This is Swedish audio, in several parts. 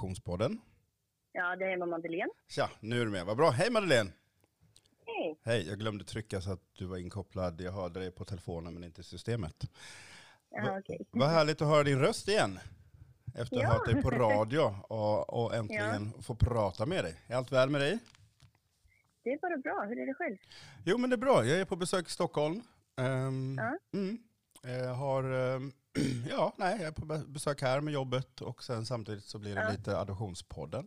Adoptionspodden. Ja, det är mamma Madeleine. Tja, nu är du med. Vad bra. Hej Madeleine! Hej. Hej, jag glömde trycka så att du var inkopplad. Jag hörde dig på telefonen men inte i systemet. Ja, okej. Vad härligt att höra din röst igen. Efter att ha Ja. hört dig på radio och, och äntligen få prata med dig. Är allt väl med dig? Det är bara bra. Hur är det själv? Jo men det är bra. Jag är på besök i Stockholm. Ehm, Ja. mm. Jag har, ehm, ja, nej, jag är på be- besök här med jobbet och sen samtidigt så blir det Ja. lite Adoptionspodden.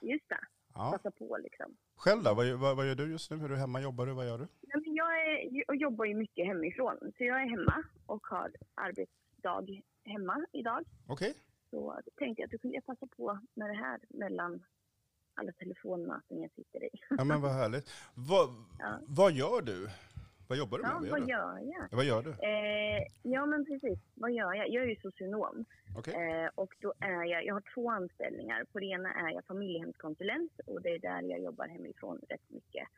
Just det. Ja. Passa på liksom. Själv då? Vad, vad, vad gör du just nu? Är du hemma? Jobbar du? Vad gör du? Nej, men jag är, och jobbar ju mycket hemifrån. Så jag är hemma och har arbetsdag hemma idag. Okej. Så då tänkte jag att du kunde jag passa på med det här mellan alla telefonmöten jag sitter i. Ja men vad härligt. Vad, Ja. vad gör du? Vad jobbar du med? Ja, vad gör vad gör jag? Ja, vad gör du? Eh, ja, men precis. Vad gör jag? Jag är ju socionom. Okej. Eh, och då är jag, jag har två anställningar. På det ena är jag familjehemskonsulent och det är där jag jobbar hemifrån rätt mycket.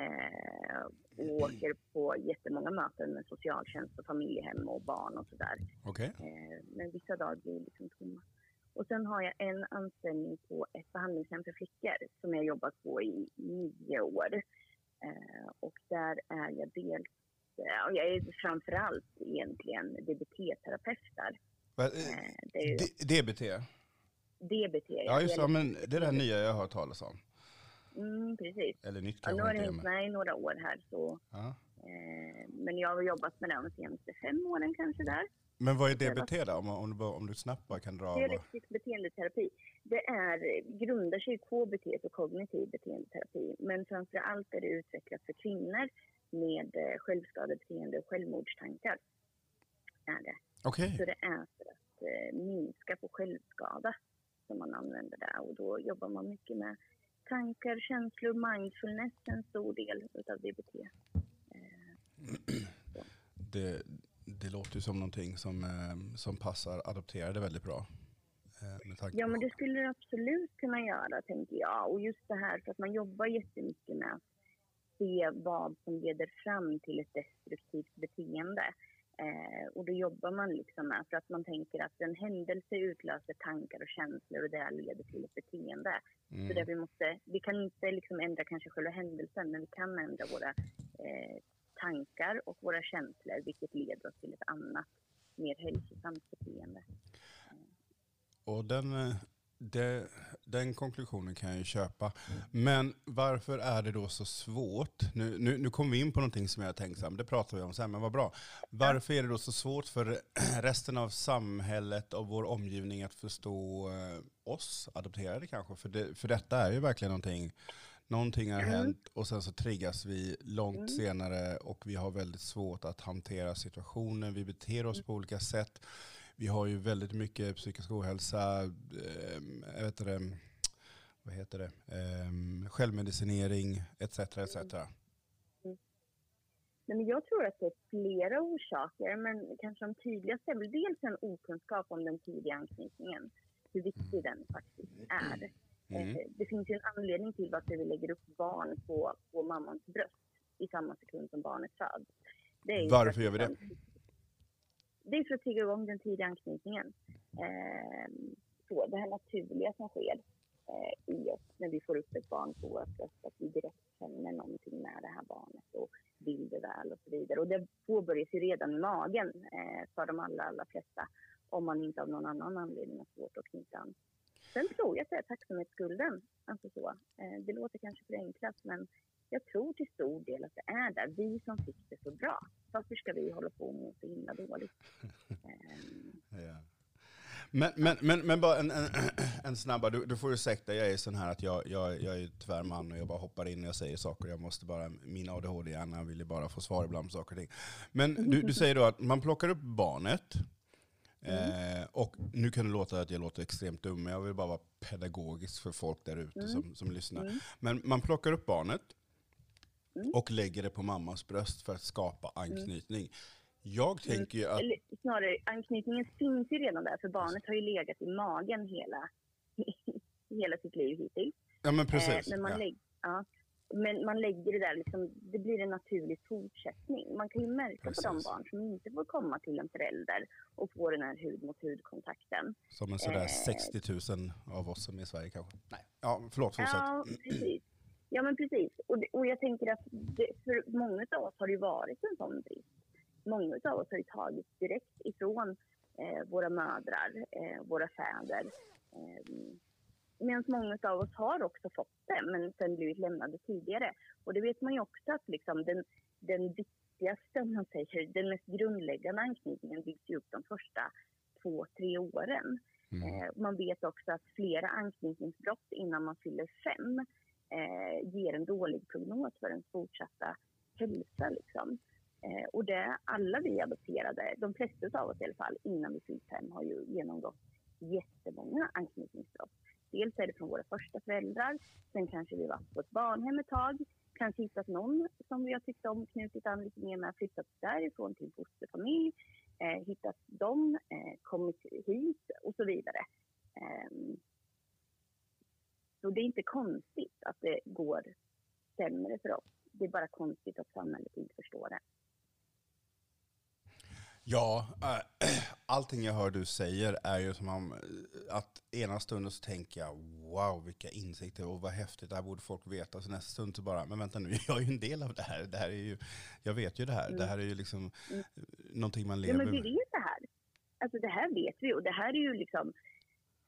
Eh, och åker på jättemånga möten med socialtjänst och familjehem och barn och sådär. Okej. Eh, men vissa dagar blir liksom tomma. Och sen har jag en anställning på ett behandlingshem för flickor som jag jobbat på i nio år. Eh, och där är jag dels, ja, jag är framförallt egentligen DBT-terapeut där. Eh, ju D- DBT? DBT. Ja just det, men det är det nya jag har hört talas om. Mm, precis. Eller nytt Ja, nu kanske har det hängt med i några år här så, Ja. eh, men jag har jobbat med det de senaste fem åren kanske där. Men vad är DBT då? Om, om, du, om du snabbt bara kan dra. Dialektisk beteendeterapi. Det är, grundar sig i KBT och kognitiv beteendeterapi. Men framför allt är det utvecklat för kvinnor med eh, självskadebeteende och självmordstankar. Är det. Okej. Så det är för att eh, minska på självskada som man använder det. Och då jobbar man mycket med tankar, känslor, mindfulness en stor del utav DBT. Det, det låter ju som någonting som, eh, som passar adopterade väldigt bra. Eh, Ja, men det skulle det absolut kunna göra, tänker jag. Och just det här för att man jobbar jättemycket med att se vad som leder fram till ett destruktivt beteende. Eh, och då jobbar man liksom med, för att man tänker att en händelse utlöser tankar och känslor och det leder till ett beteende. Så Mm. där vi, måste, vi kan inte liksom ändra kanske själva händelsen, men vi kan ändra våra eh, tankar och våra känslor, vilket leder oss till ett annat, mer hälsosamt beteende. Och den, eh, det, den konklusionen kan jag ju köpa. Men varför är det då så svårt? Nu, nu, nu kom vi in på någonting som jag tänkte, så här, det pratar vi om sen, men vad bra. Varför är det då så svårt för resten av samhället och vår omgivning att förstå eh, oss adopterade kanske? För, det, för detta är ju verkligen någonting, någonting har Mm. hänt och sen så triggas vi långt Mm. senare och vi har väldigt svårt att hantera situationen, vi beter oss på olika sätt. Vi har ju väldigt mycket psykisk ohälsa, eh, vet inte, vad heter det, eh, självmedicinering etc. etc. Nej, men jag tror att det är flera orsaker, men kanske de tydligaste är väl dels en okunskap om den tidiga anknytningen, hur viktig den faktiskt är. Mm. Eh, Det finns ju en anledning till varför vi lägger upp barn på, på mammans bröst i samma sekund som barnet föds. Det Varför gör vi det? liksom- Det är för att trigga igång den tidiga anknytningen. Eh, så det här naturliga som sker eh, i oss när vi får upp ett barn på vårt bröst, att vi direkt känner någonting med det här barnet och vill det väl och så vidare. Och det påbörjas ju redan i magen eh, för de allra, allra flesta om man inte av någon annan anledning har svårt att knyta an. Sen tror jag att det är tacksamhetsskulden. Alltså så. Eh, det låter kanske förenklat men jag tror till stor del att det är där. Vi som fick det så bra. Varför ska vi hålla på med så himla dåligt? Ja. Men, men, men, men bara en, en, en snabba, du, du får ursäkta, jag är sån här att jag, jag, jag är tyvärr man och jag bara hoppar in och jag säger saker. Jag måste bara, min ADHD-hjärna vill ju bara få svar ibland på saker och ting. Men du, du säger då att man plockar upp barnet, eh, och nu kan det låta att jag låter extremt dum, men jag vill bara vara pedagogisk för folk där ute Mm. som, som lyssnar. Mm. Men man plockar upp barnet Mm. och lägger det på mammas bröst för att skapa anknytning. Jag tänker ju att Eller snarare, anknytningen finns ju redan där för barnet har ju legat i magen hela, hela sitt liv hittills. Ja men Eh, precis. men man ja. lägg, ja. Men man lägger det där, liksom, det blir en naturlig fortsättning. Man kan ju märka Precis. på de barn som inte får komma till en förälder och få den här hud mot hud-kontakten. Som en sådär eh, 60 000 av oss som är i Sverige kanske? Nej, ja, förlåt, fortsätt. Ja, precis. Ja, men precis. Och, och jag tänker att det, för många av oss har det ju varit en sån brist. Många av oss har ju tagit direkt ifrån eh, våra mödrar, eh, våra fäder. Eh, Medan många av oss har också fått det, men sen blivit lämnade tidigare. Och det vet man ju också att liksom den, den viktigaste, man säger, den mest grundläggande anknytningen byggs ju upp de första två, tre åren. Mm. Eh, man vet också att flera anknytningsbrott innan man fyller fem eh, ger en dålig prognos för ens fortsatta hälsa. Liksom. Eh, och det, alla vi adopterade, de flesta av oss i alla fall, innan vi fyllt fem har ju genomgått jättemånga anknytningsbrott. Dels är det från våra första föräldrar, sen kanske vi varit på ett barnhem ett tag, kanske hittat någon som vi har tyckt om, knutit an lite mer med, flyttat därifrån till fosterfamilj, eh, hittat dem, eh, kommit hit och så vidare. Eh, så det är inte konstigt att det går sämre för oss. Det är bara konstigt att samhället inte förstår det. Ja, äh, allting jag hör du säger är ju som om äh, att ena stunden så tänker jag wow vilka insikter och vad häftigt, det här borde folk veta. Så nästa stund så bara, men vänta nu, jag är ju en del av det här. Det här är ju, jag vet ju det här. Mm. Det här är ju liksom mm. någonting man lever med. Ja, men vi vet det här. Alltså det här vet vi och det här är ju liksom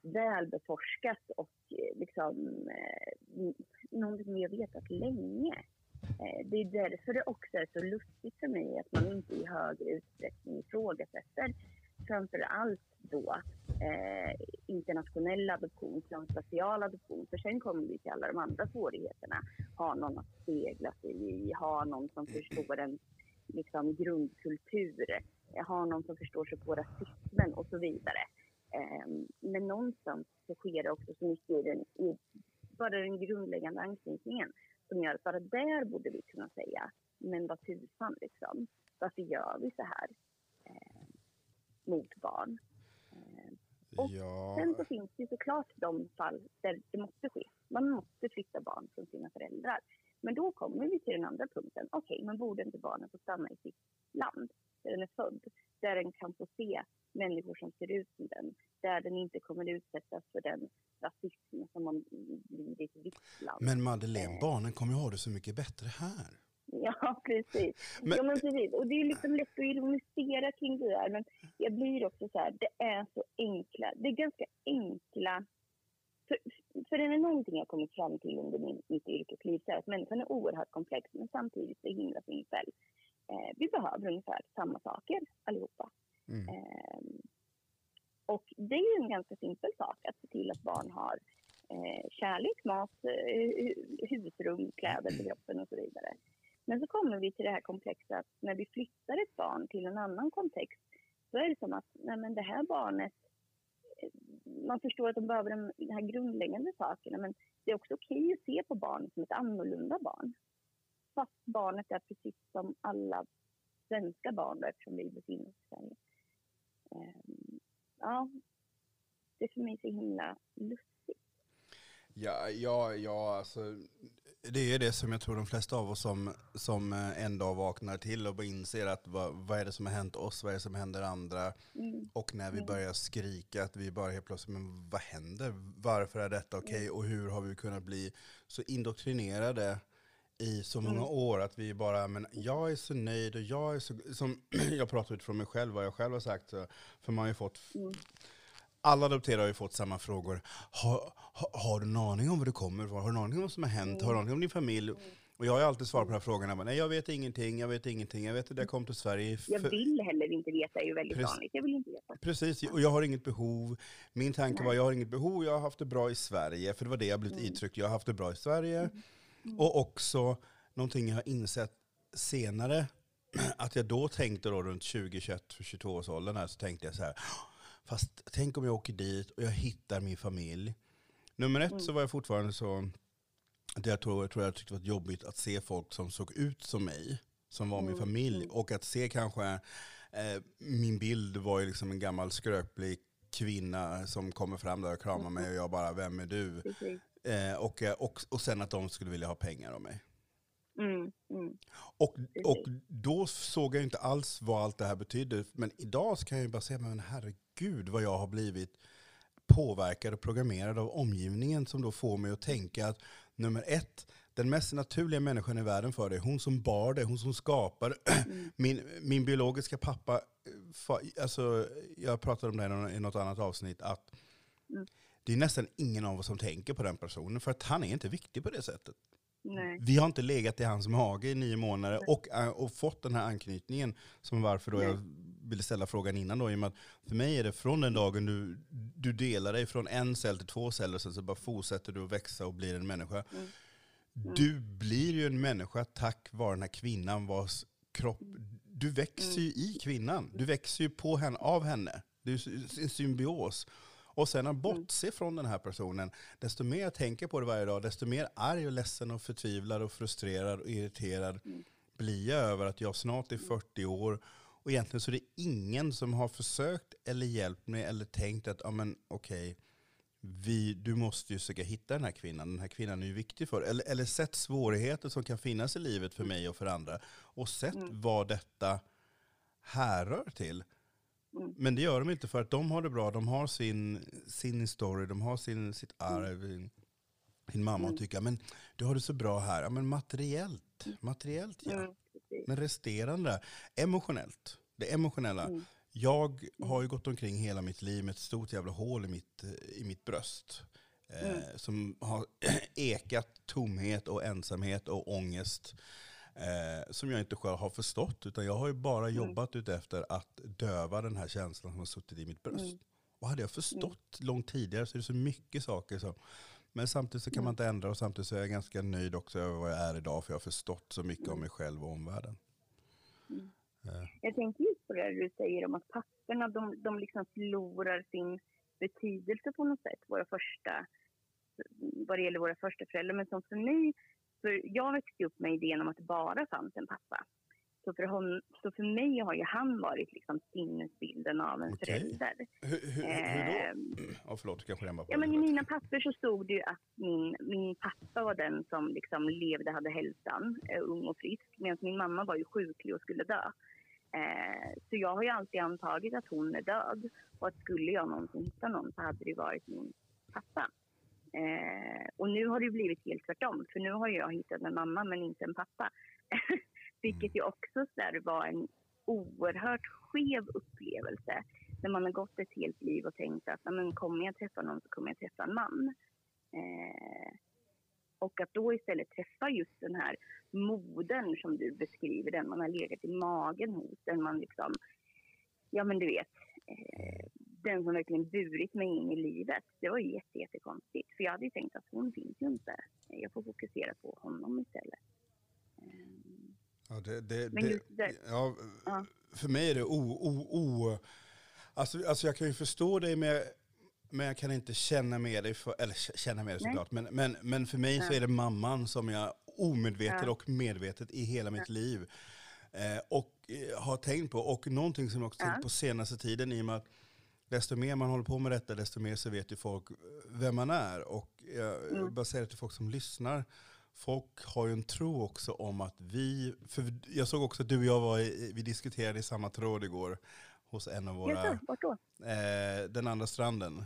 välbeforskat och eh, liksom eh, någonting vi har vetat länge. Eh, det är därför det också är så lustigt för mig att man inte i högre utsträckning ifrågasätter framför allt då eh, internationell adoption, transracial adoption. För sen kommer vi till alla de andra svårigheterna. Ha någon att spegla sig i, ha någon som förstår en liksom, grundkultur, eh, ha någon som förstår sig på rasismen och så vidare. Eh, men någonstans så sker det också så mycket i, den, i bara den grundläggande anknytningen som gör att bara där borde vi kunna säga, men vad tusan liksom, varför gör vi så här eh, mot barn? Eh, och ja. sen så finns det såklart de fall där det måste ske. Man måste flytta barn från sina föräldrar. Men då kommer vi till den andra punkten. Okej, okay, men borde inte barnen få stanna i sitt land där den är född? Där den kan få se människor som ser ut som den. Där den inte kommer utsättas för den rasism som har blivit visslan. Men Madeleine, eh. barnen kommer ju ha det så mycket bättre här. Ja, precis. Men, ja, men precis. Och det är liksom lätt att ironisera kring det där, men jag blir också så här, det är så enkla, det är ganska enkla för, för det är någonting jag kommit fram till under min, mitt yrkesliv, så är att människan är oerhört komplex, men samtidigt så himla simpel. Eh, vi behöver ungefär samma saker allihopa. Mm. Eh, och det är en ganska simpel sak att se till att barn har eh, kärlek, mat, eh, husrum, kläder på kroppen och så vidare. Men så kommer vi till det här komplexa att när vi flyttar ett barn till en annan kontext så är det som att nej men det här barnet, eh, man förstår att de behöver de, de här grundläggande sakerna men det är också okej att se på barnet som ett annorlunda barn. Fast barnet är precis som alla svenska barn eftersom vi befinner oss i Sverige. Um, ja, det är för mig så himla lustigt. Ja, ja, ja alltså, det är det som jag tror de flesta av oss som, som eh, en dag vaknar till och inser att vad, vad är det som har hänt oss, vad är det som händer andra? Mm. Och när vi mm. börjar skrika att vi bara helt plötsligt, men vad händer? Varför är detta okej? Okay? Mm. Och hur har vi kunnat bli så indoktrinerade i så många mm. år att vi bara, men jag är så nöjd och jag är så, som jag pratar utifrån mig själv, vad jag själv har sagt, för man har ju fått, mm. alla adopterade har ju fått samma frågor. Har, har, har, du en aning om vad du kommer Har du en aning om vad som har hänt? Har du en aning om din familj? Mm. Och jag har alltid svarat på de här frågorna, men nej jag vet ingenting, jag vet ingenting, jag vet att jag kom till Sverige. För... Jag vill heller inte veta, är ju väldigt Precis. vanligt. Jag vill inte veta. Precis, och jag har inget behov. Min tanke nej. var, jag har inget behov, jag har haft det bra i Sverige, för det var det jag blivit mm. uttryckt. Jag har haft det bra i Sverige. Mm. Mm. Och också någonting jag har insett senare, att jag då tänkte då runt 20, 21, 22 års åldern här, så tänkte jag så här, fast tänk om jag åker dit och jag hittar min familj. Nummer ett mm. så var jag fortfarande så, att jag tror, jag tror jag tyckte det var jobbigt att se folk som såg ut som mig, som var mm. min familj. Mm. Och att se kanske, eh, min bild var ju liksom en gammal skröplig kvinna som kommer fram där och kramar mig och jag bara, vem är du? Eh, och, och, och sen att de skulle vilja ha pengar av mig. Mm, mm. Och, och då såg jag inte alls vad allt det här betydde. Men idag kan jag ju bara säga, men herregud vad jag har blivit påverkad och programmerad av omgivningen som då får mig att tänka att nummer ett, den mest naturliga människan i världen för dig, hon som bar dig, hon som skapade. Mm. Min, min biologiska pappa, alltså, jag pratade om det i något annat avsnitt, att mm. Det är nästan ingen av oss som tänker på den personen, för att han är inte viktig på det sättet. Nej. Vi har inte legat i hans mage i nio månader och, äh, och fått den här anknytningen, som varför då Nej. jag ville ställa frågan innan då, i och med att för mig är det från den dagen du, du delar dig från en cell till två celler, sen så bara fortsätter du att växa och blir en människa. Mm. Mm. Du blir ju en människa tack vare den här kvinnan vars kropp, du växer ju i kvinnan. Du växer ju på henne, av henne. Det är en symbios. Och sen att bortse från den här personen, desto mer jag tänker på det varje dag, desto mer arg och ledsen och förtvivlad och frustrerad och irriterad blir jag över att jag snart är 40 år och egentligen så är det ingen som har försökt eller hjälpt mig eller tänkt att, ja men okej, okay, vi, du måste ju försöka hitta den här kvinnan. Den här kvinnan är ju viktig för eller, eller sett svårigheter som kan finnas i livet för mig och för andra. Och sett mm. vad detta härrör till. Mm. Men det gör de inte för att de har det bra. De har sin, sin story, de har sin, sitt mm. arv. Mm. Sin mamma mm. tycker, men du har det så bra här. Ja, men materiellt, mm. materiellt ja. Men resterande, emotionellt. Det emotionella. Jag har ju gått omkring hela mitt liv med ett stort jävla hål i mitt, i mitt bröst. Eh. Som har ekat tomhet och ensamhet och ångest. Eh, som jag inte själv har förstått. Utan jag har ju bara mm. jobbat efter att döva den här känslan som har suttit i mitt bröst. Mm. Och hade jag förstått mm. långt tidigare så är det så mycket saker som men samtidigt så kan man mm. inte ändra och samtidigt så är jag ganska nöjd också över vad jag är idag för jag har förstått så mycket om mm. mig själv och omvärlden. Mm. Eh. Jag tänker just på det du säger om att papporna de, de liksom förlorar sin betydelse på något sätt, våra första, vad det gäller våra första föräldrar. Men som för mig, för jag växte upp med idén om att det bara fanns en pappa. Så för, hon, så för mig har ju han varit liksom sinnesbilden av en okay. förälder. Hur, hur, hur då? Eh, oh, förlåt, kanske jag Ja, men I mina papper så stod det ju att min, min pappa var den som liksom levde, hade hälsan, eh, ung och frisk. Medan min mamma var ju sjuklig och skulle dö. Eh, så jag har ju alltid antagit att hon är död. Och att skulle jag någonsin hitta någon så hade det varit min pappa. Eh, och nu har det blivit helt tvärtom. För nu har jag hittat en mamma men inte en pappa. Vilket ju också så var en oerhört skev upplevelse. När man har gått ett helt liv och tänkt att men kommer jag träffa någon så kommer jag träffa en man. Eh, och att då istället träffa just den här modern som du beskriver, den man har legat i magen hos, den man liksom, ja men du vet, eh, den som verkligen burit mig in i livet. Det var ju jätte, jättekonstigt, för jag hade ju tänkt att hon finns ju inte. Jag får fokusera på honom istället. Ja, det, det, det, det ja, ja, För mig är det o... o, o alltså, alltså jag kan ju förstå dig med men jag kan inte känna med dig, för, eller känna med dig såklart, men, men, men för mig ja. så är det mamman som jag omedvetet ja. och medvetet i hela mitt liv eh, och eh, har tänkt på. Och någonting som jag också tänkt på senaste tiden i och med att desto mer man håller på med detta, desto mer så vet ju folk eh, vem man är. Och jag mm. bara säga det till folk som lyssnar. Folk har ju en tro också om att vi, för jag såg också att du och jag var i, vi diskuterade i samma tråd igår hos en av våra, Jaså, vart då? Eh, den andra stranden.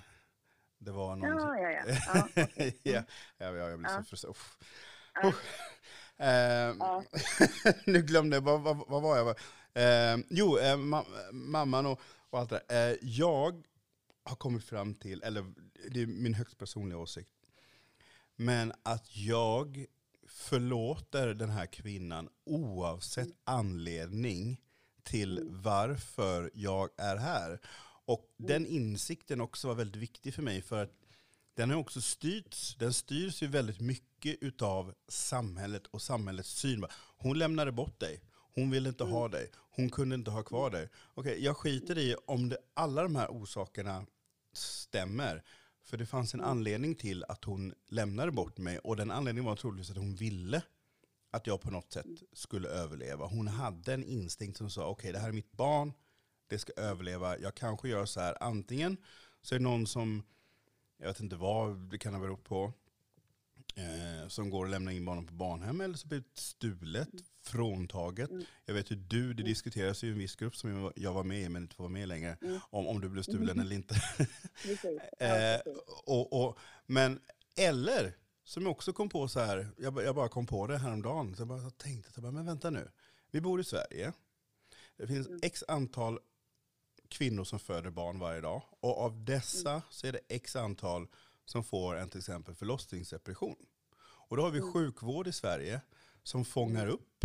Det var någon... Ja, ja, ja. ja, okay. ja, ja, jag blir så frustrerad. Ja. Uh, nu glömde jag, vad, vad, vad var jag? Uh, jo, uh, ma mamman och, och, allt det där. Eh, jag har kommit fram till, eller det är min högst personliga åsikt, men att jag förlåter den här kvinnan oavsett anledning till varför jag är här. Och den insikten också var väldigt viktig för mig för att den har också styrts, den styrs ju väldigt mycket av samhället och samhällets syn. Hon lämnade bort dig. Hon ville inte ha mm. dig. Hon kunde inte ha kvar dig. Okej, okay, jag skiter i om det, alla de här orsakerna stämmer. För det fanns en mm. anledning till att hon lämnade bort mig. Och den anledningen var troligtvis att hon ville att jag på något sätt skulle överleva. Hon hade en instinkt som sa, okej okay, det här är mitt barn, det ska överleva. Jag kanske gör så här, antingen så är det någon som, jag vet inte vad det kan ha berott på, eh, som går och lämnar in barnen på barnhem eller så blir det stulet, fråntaget. Mm. Jag vet hur du, det diskuteras i en viss grupp som jag- var med i men inte får vara med längre, Mm. om, om du blev stulen Mm. eller inte. Eh, och, och, men, eller, som jag också kom på så här, jag, jag bara kom på det häromdagen, så jag bara tänkte, så bara, men vänta nu, vi bor i Sverige, det finns Mm. x antal kvinnor som föder barn varje dag, och av dessa Mm. så är det x antal som får en till exempel förlossningsdepression. Och då har vi Mm. sjukvård i Sverige som fångar upp,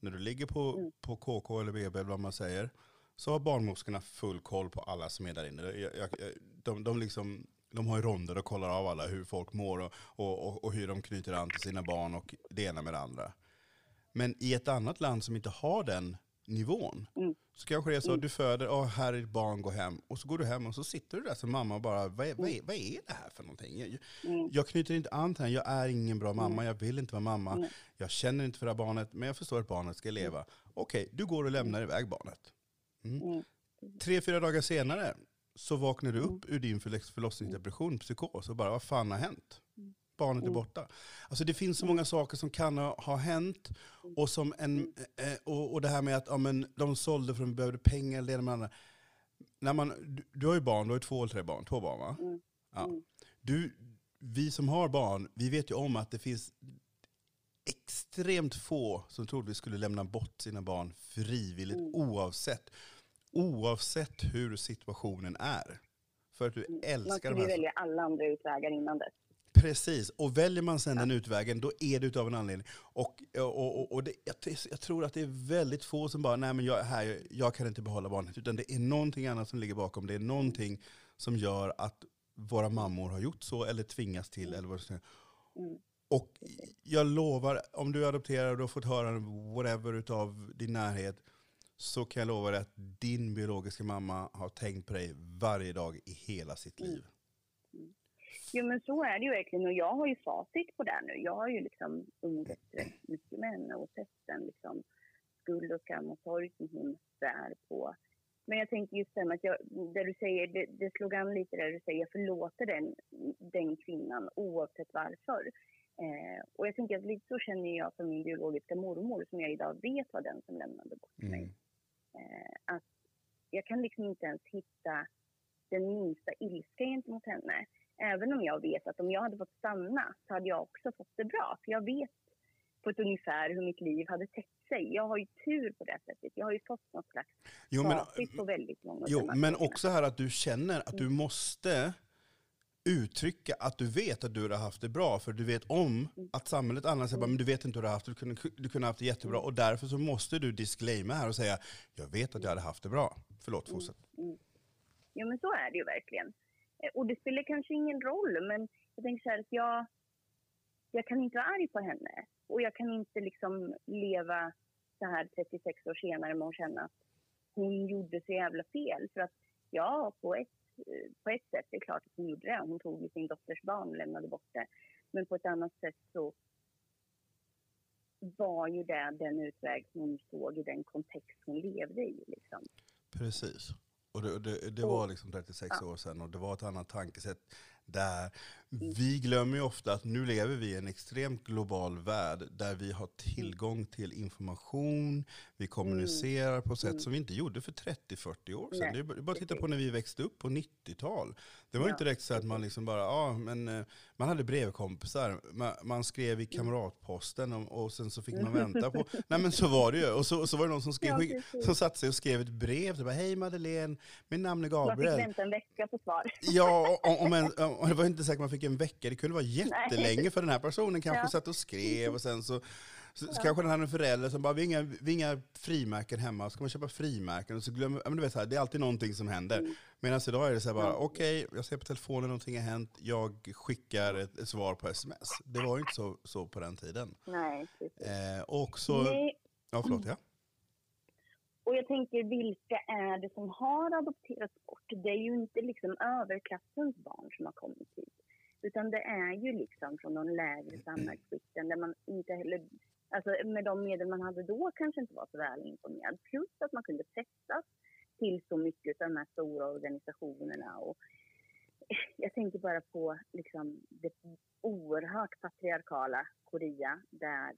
när du ligger på, Mm. på KK eller BB eller vad man säger, så har barnmorskorna full koll på alla som är där inne. Jag, jag, de, de, liksom, de har ju ronder och kollar av alla hur folk mår och, och, och, och hur de knyter an till sina barn och det ena med det andra. Men i ett annat land som inte har den nivån, Mm. så kanske det är så Mm. att du föder, åh här är ditt barn, gå hem. Och så går du hem och så sitter du där som mamma och bara, vad är, vad är, vad är det här för någonting? Jag, Mm. jag knyter inte an till henne, jag är ingen bra mamma, Mm. jag vill inte vara mamma, Mm. jag känner inte för det här barnet, men jag förstår att barnet ska leva. Okej, du går och lämnar iväg barnet. Mm. Mm. Tre, fyra dagar senare så vaknar du upp Mm. ur din förloss- förlossningsdepression, psykos och bara, vad fan har hänt? Barnet är Mm. borta. Alltså det finns så många saker som kan ha, ha hänt. Och, som en, eh, och, och det här med att ja, men, de sålde för att de behövde pengar, det ena med det andra. När man, du, du har ju barn, du har ju två eller tre barn, två barn va? Mm. Ja. Mm. Du, vi som har barn, vi vet ju om att det finns extremt få som troligtvis skulle lämna bort sina barn frivilligt Mm. oavsett, oavsett hur situationen är. För att du Mm. Man älskar skulle välja alla andra utvägar innan dess. Precis, och väljer man sen den utvägen då är det utav en anledning. Och, och, och, och det, jag, jag tror att det är väldigt få som bara, nej men jag, här, jag kan inte behålla barnet. Utan det är någonting annat som ligger bakom. Det är någonting som gör att våra mammor har gjort så eller tvingas till. Eller vad det. Mm. Och jag lovar, om du adopterar och du har fått höra whatever utav din närhet så kan jag lova dig att din biologiska mamma har tänkt på dig varje dag i hela sitt Mm. liv. Jo men så är det ju verkligen och jag har ju facit på det nu. Jag har ju liksom umgåtts rätt mycket med henne och sett den liksom skuld och skam och sorg som hon bär på. Men jag tänker just det med att jag, det du säger, det, det slog an lite där du säger, jag förlåter den, den kvinnan oavsett varför. Eh, och jag tänker att lite så känner jag för min biologiska mormor som jag idag vet var den som lämnade bort mig. Mm. Eh, att jag kan liksom inte ens hitta den minsta ilska gentemot henne. Även om jag vet att om jag hade fått stanna så hade jag också fått det bra. För jag vet på ett ungefär hur mitt liv hade täckt sig. Jag har ju tur på det sättet. Jag har ju fått något slags Jo, men, på väldigt många Jo, men också här att du känner att du måste uttrycka att du vet att du har haft det bra, för du vet om Mm. att samhället annars säger bara, men du vet inte hur du har haft det, du kunde, du kunde ha haft det jättebra, Mm. och därför så måste du disclaima här och säga, jag vet att jag hade haft det bra. Förlåt, Mm. fortsätt. Jo, men så är det ju verkligen. Och det spelar kanske ingen roll, men jag tänker så här att jag, jag kan inte vara arg på henne. Och jag kan inte liksom leva så här 36 år senare med att känna att hon gjorde så jävla fel. För att ja, på ett, på ett sätt, det är klart att hon gjorde det. Hon tog sin dotters barn och lämnade bort det. Men på ett annat sätt så var ju det den utväg som hon såg i den kontext hon levde i. Liksom. Precis. Och det, det, det var liksom 36 ja. år sedan och det var ett annat tankesätt där. Mm. Vi glömmer ju ofta att nu lever vi i en extremt global värld där vi har tillgång till information, vi kommunicerar på sätt Mm. som vi inte gjorde för 30-40 år sedan. Nej, det är bara- att titta på när vi växte upp på 90-tal. Det var Ja, inte direkt så att man liksom bara, ja men eh, man hade brevkompisar, man, man skrev i Mm. kamratposten och, och sen så fick man vänta på, nej men så var det ju. Och så, och så var det någon som skrev, Ja, som satte sig och skrev ett brev. Bara, Hej Madeleine, min namn är Man fick Gabriel. vänta en vecka på svar. Ja, och, om en, och det var inte säkert man fick en vecka. Det kunde vara jättelänge för den här personen kanske Ja. satt och skrev och sen så, så, så Ja. kanske den hade en förälder som bara, vi har inga, vi har inga frimärken hemma, ska man köpa frimärken? Och så glömmer, men du vet, så här, det är alltid någonting som händer. Mm. Medan idag är det så här bara, Ja. okej, jag ser på telefonen någonting har hänt, jag skickar ett, ett svar på sms. Det var ju inte så, så på den tiden. Nej, precis. Eh, och så, Nej, ja förlåt ja. Och jag tänker vilka är det som har adopterats bort? Det är ju inte liksom överklassens barn som har kommit hit. Utan det är ju liksom från de lägre samhällsskikten där man inte heller, alltså med de medel man hade då kanske inte var så väl informerad. Plus att man kunde pressas till så mycket av de här stora organisationerna och jag tänker bara på liksom, det oerhört patriarkala Korea där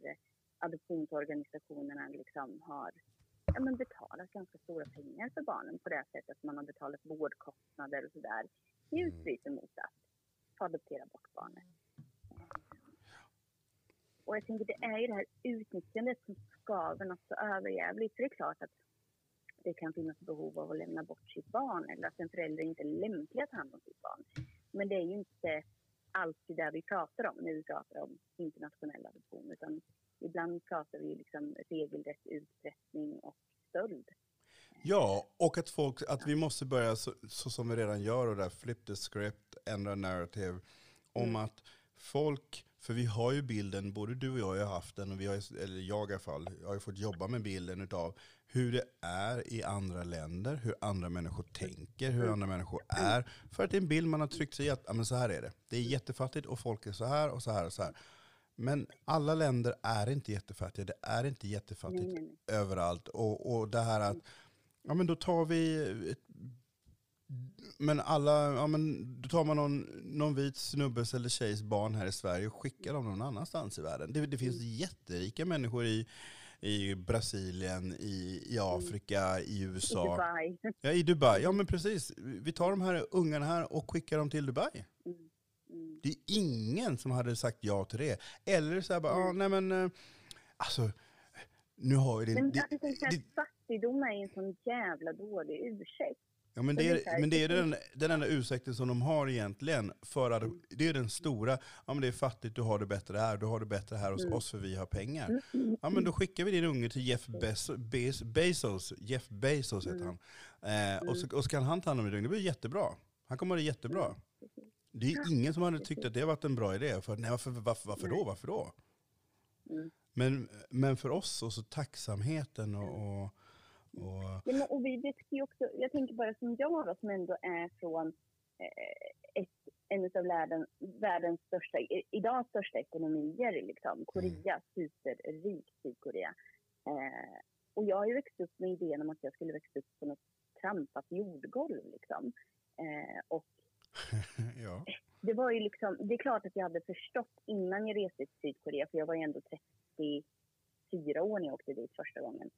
adoptionsorganisationerna liksom har ja, men betalat ganska stora pengar för barnen på det sättet. Man har betalat vårdkostnader och sådär i utbyte mot att adoptera bort barnet. Och jag tänker det är ju det här utnyttjandet som skaver något så överjävligt. För det är klart att det kan finnas behov av att lämna bort sitt barn eller att en förälder inte är lämplig att ta hand om sitt barn. Men det är ju inte alltid det vi pratar om när vi pratar om internationell adoption utan ibland pratar vi liksom regelrätt utpressning och stöld. Ja, och att, folk, att vi måste börja så, så som vi redan gör och där flip the script, ändra narrative. Om Mm. att folk, för vi har ju bilden, både du och jag har haft den, och vi har, eller jag i alla fall, jag har fått jobba med bilden utav hur det är i andra länder, hur andra människor tänker, hur andra människor är. För att det är en bild man har tryckt sig i att ja, men så här är det. Det är jättefattigt och folk är så här och så här och så här. Men alla länder är inte jättefattiga, det är inte jättefattigt Nej, nej, nej. överallt. Och, och det här att, ja men då tar vi, ett, men alla, ja men då tar man någon, någon vit snubbes eller tjejs barn här i Sverige och skickar dem någon annanstans i världen. Det, det finns jätterika människor i, i Brasilien, i, i Afrika, i I USA. Dubai. Ja, i Dubai. Ja men precis. Vi tar de här ungarna här och skickar dem till Dubai. Mm, mm. Det är ingen som hade sagt ja till det. Eller så här bara, ah, nej men, eh, alltså, nu har ju det, Men det, tänker det, att fattigdom är en sån jävla dålig ursäkt. Ja, men det är men det är den, den enda ursäkten som de har egentligen. För att, det är den stora, ja men det är fattigt, du har det bättre här, du har det bättre här hos Mm. oss för vi har pengar. Ja men då skickar vi din unge till Jeff Bez, Bez, Bezos, Jeff Bezos heter Mm. han. Eh, och, så, och så kan han ta hand om ditt unge, det blir jättebra. Han kommer ha det jättebra. Det är ingen som hade tyckt att det varit en bra idé. För, nej, varför, varför, varför då? Varför då? Mm. Men, men för oss, och så tacksamheten och, och, och Ja, men, och vi vet ju också, jag tänker bara som jag då, som ändå är från eh, ett, en av världen, världens största, idag största ekonomier, liksom. Korea, superrikt Sydkorea. Eh, och jag har ju växt upp med idén om att jag skulle växa upp på något trampat jordgolv, liksom. Eh, och ja. det var ju liksom, det är klart att jag hade förstått innan jag reste till Sydkorea, för jag var ju ändå 34 år när jag åkte dit första gången.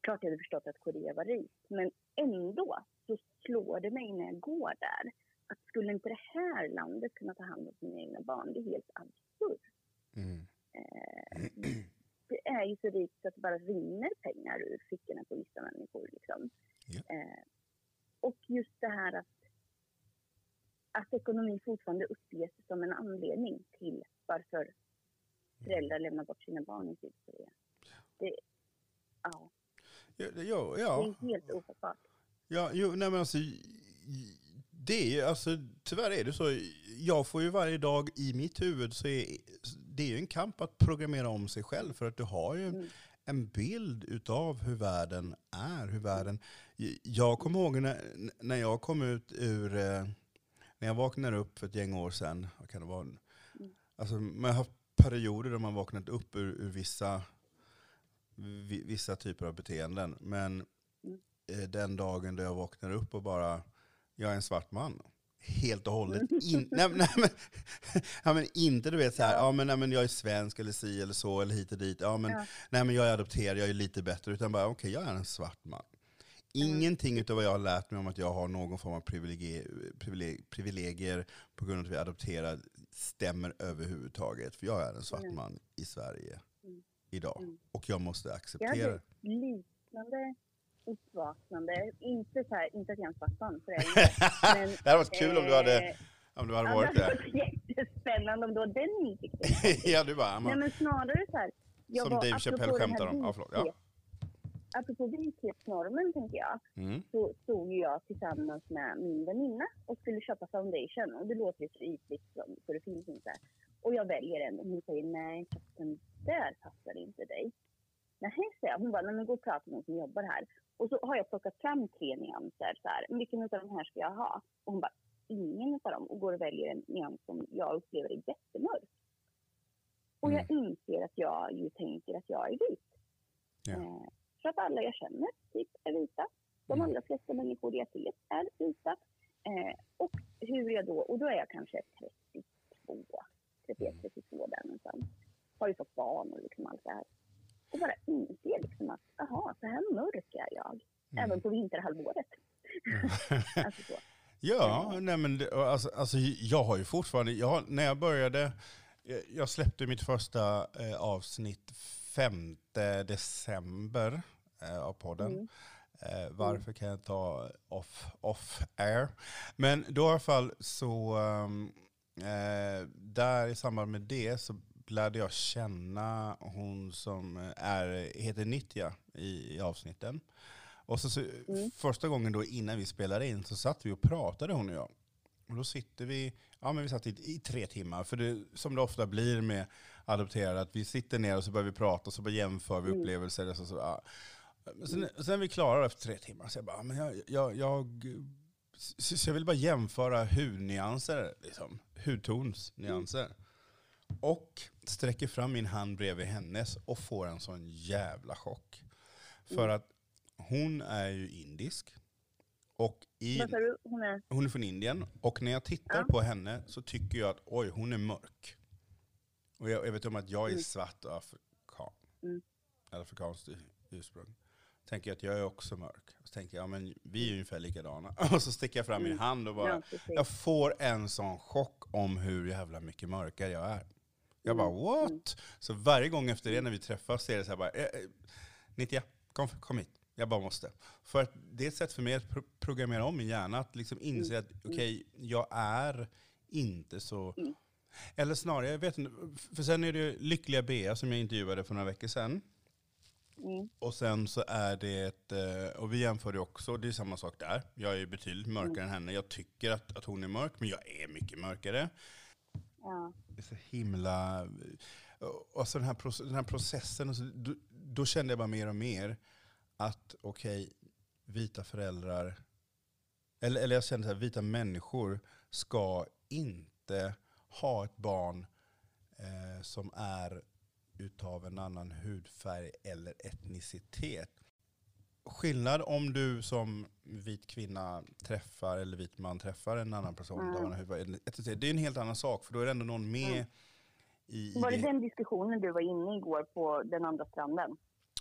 Klart jag hade förstått att Korea var rikt, men ändå så slår det mig när jag går där att skulle inte det här landet kunna ta hand om sina egna barn? Det är helt absurt. Mm. Eh, det är ju så rikt så att det bara rinner pengar ur fickorna på vissa människor. Liksom. Ja. Eh, och just det här att, att ekonomi fortfarande uppges som en anledning till varför föräldrar lämnar bort sina barn i Sydkorea. Det, ja, Ja, det- ja, det ja. är helt ofattbart. ja jo, nej men alltså, det är ju, alltså, tyvärr är det så. Jag får ju varje dag i mitt huvud, så är det är ju en kamp att programmera om sig själv. För att du har ju Mm. en bild utav hur världen är. Hur världen, jag kommer ihåg när, när jag kom ut ur, eh, när jag vaknade upp för ett gäng år sedan, vad kan det vara? Alltså, man har haft perioder där man vaknat upp ur, ur vissa, vi- vissa typer av beteenden. Men Mm. eh, den dagen då jag vaknar upp och bara, jag är en svart man. Helt och hållet. In, nej, nej, men, ja, men inte du vet så här, ja. men, nej, men jag är svensk eller si eller så eller hit och dit. Ja, men, Ja. Nej men jag är adopterad, jag är lite bättre. Utan bara, okej jag är en svart man. Ingenting utav vad jag har lärt mig om att jag har någon form av privilegier, privileg, privilegier på grund av att vi är adopterad stämmer överhuvudtaget. För jag är en svart Mm. man i Sverige Mm. idag. Mm. Och jag måste Jag acceptera hade det. ett liknande uppvaknande. Inte, så här, inte att jag är en svart man, för det är jag. Men, det hade varit kul om du hade, eh, om du hade ja, varit hade varit jättespännande om du har den insikten. ja du bara, Nej men snarare så här. jag som var- Dave Chappelle skämtar om. Ja, förlåt. Ja. Apropå vithetsnormen tänker jag, Mm. så stod jag tillsammans med min väninna och skulle köpa foundation. Och det låter ju så ytligt så det finns inte. Och jag väljer en och hon säger nej, den där passar inte dig. Nej, säger jag. Hon bara, nej men gå och prata med någon som jobbar här. Och så har jag plockat fram tre nyanser. Så här, vilken av de här ska jag ha? Och hon bara, ingen av dem. Och går och väljer en nyans som jag upplever är jättemörk. Och jag inser att jag ju tänker att jag är vit. Ja. Eh, för att alla jag känner typ är vita. De Mm. allra flesta människor jag vet är vita. Eh, och hur jag då, och då är jag kanske 32, 31, 32 där någonstans. Har ju fått barn och liksom allt det här. Och bara inser liksom att, jaha, så här mörk är jag. Mm. Även på vinterhalvåret. alltså så. Ja, nej men det, alltså, alltså, jag har ju fortfarande, jag när jag började, jag, jag släppte mitt första eh, avsnitt 5 december eh, av podden. Mm. Eh, varför kan jag ta off, off air? Men då i alla fall så, um, eh, där i samband med det så lärde jag känna hon som är, heter Nitya i, i avsnitten. Och så, så Mm. första gången då innan vi spelade in så satt vi och pratade hon och jag. Och då sitter vi, ja men vi satt i, i tre timmar, för det, som det ofta blir med adopterade, att vi sitter ner och så börjar vi prata och så bara jämför vi Mm. upplevelser. Och så, så, ja. Men sen, sen är vi klara efter tre timmar, så jag bara, men jag, jag, jag, så jag vill bara jämföra hudnyanser, liksom. hudtonsnyanser. Och sträcker fram min hand bredvid hennes och får en sån jävla chock. För att hon är ju indisk. Och i? Hon är... hon är från Indien. Och när jag tittar Ja. på henne så tycker jag att oj, hon är mörk. Och jag, jag vet om att jag är Mm. svart och afrikan. Mm. Eller afrikanskt ursprung. Tänker jag att jag är också mörk. Så tänker jag, ja men vi är ungefär likadana. Och så sticker jag fram min Mm. hand och bara, Ja, jag får en sån chock om hur jävla mycket mörkare jag är. Jag bara Mm, what? mm. Så varje gång efter det när vi träffas så är det så här bara, eh, eh, Nitya, kom, kom hit. Jag bara måste. För att det är ett sätt för mig att pro programmera om min hjärna. Att liksom inse att okej, jag är inte så... Mm. Eller snarare, jag vet inte. För sen är det ju Lyckliga Bea som jag intervjuade för några veckor sedan. Mm. Och sen så är det eh, och vi jämförde också, det är samma sak där. Jag är betydligt mörkare än henne. Jag tycker att, att hon är mörk, men jag är mycket mörkare. Ja. Det är så himla... Och så den här, den här processen, och så, då, då kände jag bara mer och mer att okej, vita föräldrar, eller, eller jag kände att vita människor ska inte ha ett barn eh, som är utav en annan hudfärg eller etnicitet. Skillnad om du som vit kvinna träffar, eller vit man träffar en annan person Mm. en hudfärg. etnicitet. Det är en helt annan sak, för då är det ändå någon med Mm. i, i Var det den diskussionen du var inne i igår på den andra stranden?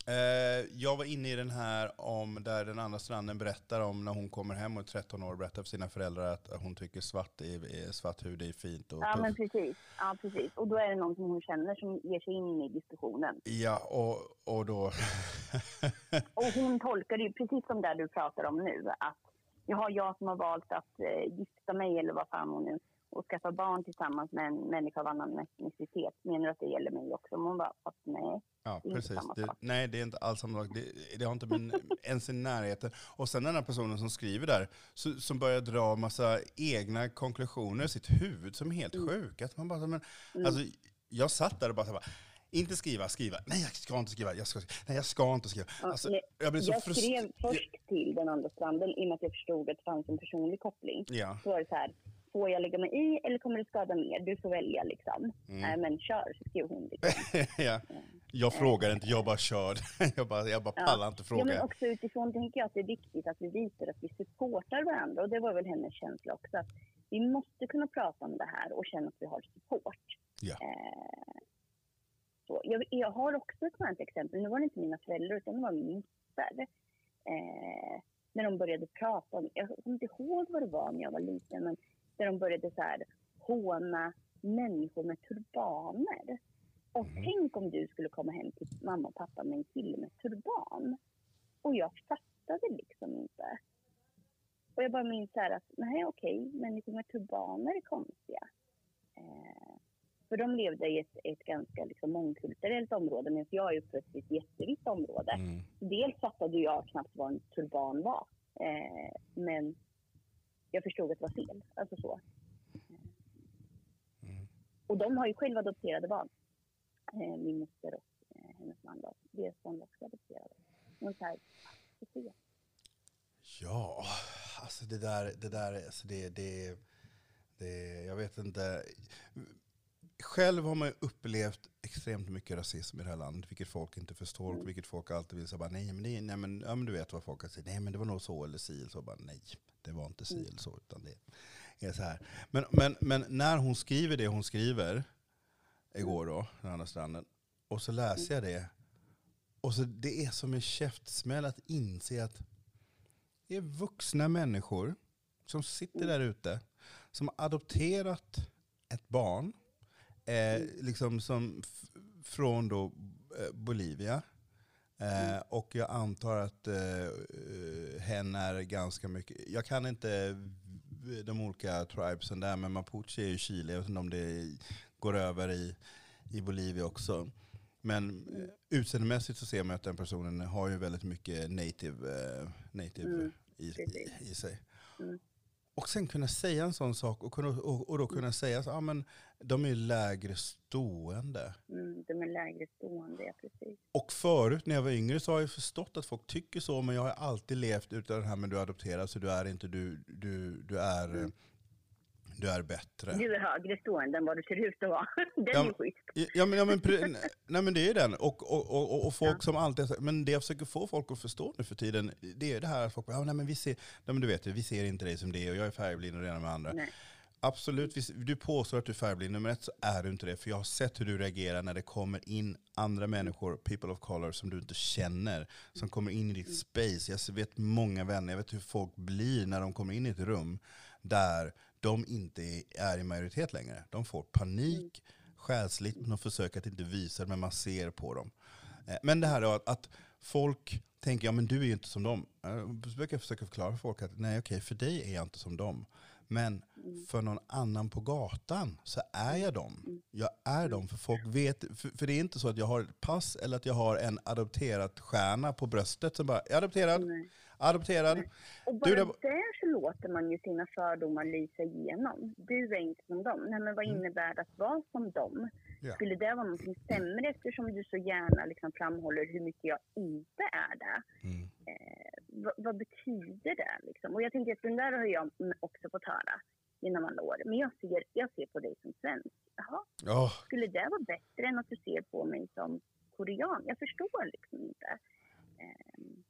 Eh, jag var inne i den här om där den andra stranden berättar om när hon kommer hem och är 13 år och berättar för sina föräldrar att hon tycker svart, är, svart hud är fint och Ja, men precis. Ja, precis. Och då är det någon som hon känner som ger sig in i diskussionen. Ja, och, och då... Och hon tolkar det ju precis som där du pratar om nu. Att jaha, jag som har valt att eh, gifta mig eller vad fan hon nu och skaffa barn tillsammans med en människa av annan etnicitet. Menar du att det gäller mig också? Men hon bara, fast nej. Ja, Det precis. Det, nej, det är inte alls samma sak. Det, det har inte min, ens i närheten. Och sen den här personen som skriver där, så, som börjar dra massa egna konklusioner i sitt huvud som är helt Mm. sjuka. Att man bara, men, Mm. alltså, jag satt där och bara, så bara inte skriva, skriva. Nej, jag ska inte skriva. Jag ska, nej, jag ska inte skriva. Alltså, jag blev så jag skrev först till den andra stranden i och med att jag förstod att det fanns en personlig koppling. Ja. Så var det så här, får jag lägga mig i eller kommer det skada mer? Du får välja liksom. Mm. Men kör, skrev hon. Liksom. ja. Jag frågar inte, jag bara kör. jag bara, jag bara Ja. pallar inte Ja, fråga. men också utifrån tänker jag att det är viktigt att vi visar att vi supportar varandra. Och det var väl hennes känsla också. Att vi måste kunna prata om det här och känna att vi har support. Ja. Eh, så. Jag, jag har också ett sådant exempel. Nu var det inte mina föräldrar utan det var min moster. Eh, när de började prata om, jag kommer inte ihåg vad det var när jag var liten, men där de började så här håna människor med turbaner. Och Mhm. tänk om du skulle komma hem till mamma och pappa med en kille med turban. Och jag fattade liksom inte. Och jag bara minns så här att, nej okej, människor med turbaner är konstiga. Eh, för de levde i ett, ett ganska liksom, mångkulturellt område, medan jag är uppväxt i ett jättevitt område. Mm. Dels fattade jag knappt vad en turban var, eh, men jag förstod att det var fel. Alltså så. Mm. Och de har ju själva adopterade barn. Eh, min moster och eh, hennes man då. Deras barn var också adopterade. Men så här. Ja, alltså det där, det där, alltså det, det, det, jag vet inte. Själv har man ju upplevt extremt mycket rasism i det här landet, vilket folk inte förstår, och Mm. vilket folk alltid vill säga nej men, det, nej, men, ja, men du vet vad folk sagt, nej men det var nog så eller si så, bara nej, det var inte si Mm. eller så, utan det är så här. Men, men, men när hon skriver det hon skriver, igår då, den andra stranden, och så läser jag det, och så det är som en käftsmäll att inse att det är vuxna människor som sitter där ute, som har adopterat ett barn, eh, liksom som från då eh, Bolivia. Eh, och jag antar att eh, eh, hen är ganska mycket, jag kan inte de olika tribesen där, men mapuche är ju Chile, jag vet inte om det går över i, i Bolivia också. Men eh, utseendemässigt så ser man att den personen har ju väldigt mycket native, eh, native Mm, i, i, i sig. Mm. Och sen kunna säga en sån sak och, kunna, och, och då kunna säga att ah, men, de är lägre stående. Mm, de är lägre stående, ja precis. Och förut när jag var yngre så har jag förstått att folk tycker så, men jag har alltid levt utan det här med du är adopterad så du är inte, du, du, du är, Mm. Du är bättre. Du är högre stående än vad du ser ut att vara. Den Ja, är schysst. Ja men, ja, men, nej, men det är den. Och, och, och, och- folk som alltid, men det jag försöker få folk att förstå nu för tiden, det är det här att folk bara, ja, nej, men vi ser, nej, men du vet, vi ser inte dig som det och jag är färgblind och det ena med andra. Nej. Absolut, du påstår att du är färgblind, nummer ett så är du inte det. För jag har sett hur du reagerar när det kommer in andra människor, people of color, som du inte känner. Som kommer in i ditt space. Jag vet många vänner, jag vet hur folk blir när de kommer in i ett rum där de inte är i majoritet längre. De får panik, själsligt, men de försöker att inte visa det, men man ser på dem. Eh, Men det här då att, folk tänker, ja men du är ju inte som dem. Jag brukar försöka förklara för folk att nej okej, för dig är jag inte som dem. Men för någon annan på gatan så är jag dem. Jag är dem, för folk vet, för, för det är inte så att jag har ett pass eller att jag har en adopterad stjärna på bröstet som bara, jag är adopterad, Nej. Adopterad. Och Du, bara var- där så låter man ju sina fördomar lysa igenom. Du är inte som dem. Nej, men vad Mm. innebär det att vara som dem? Ja. Skulle det vara någonting sämre eftersom du så gärna liksom framhåller hur mycket jag inte är det? Mm. vad, vad betyder det? Liksom? Och jag tänker att den där har jag också fått höra genom alla år. Men jag ser, jag ser på dig som svensk. Jaha, Åh, skulle det vara bättre än att du ser på mig som korean? Jag förstår liksom inte. Ehm,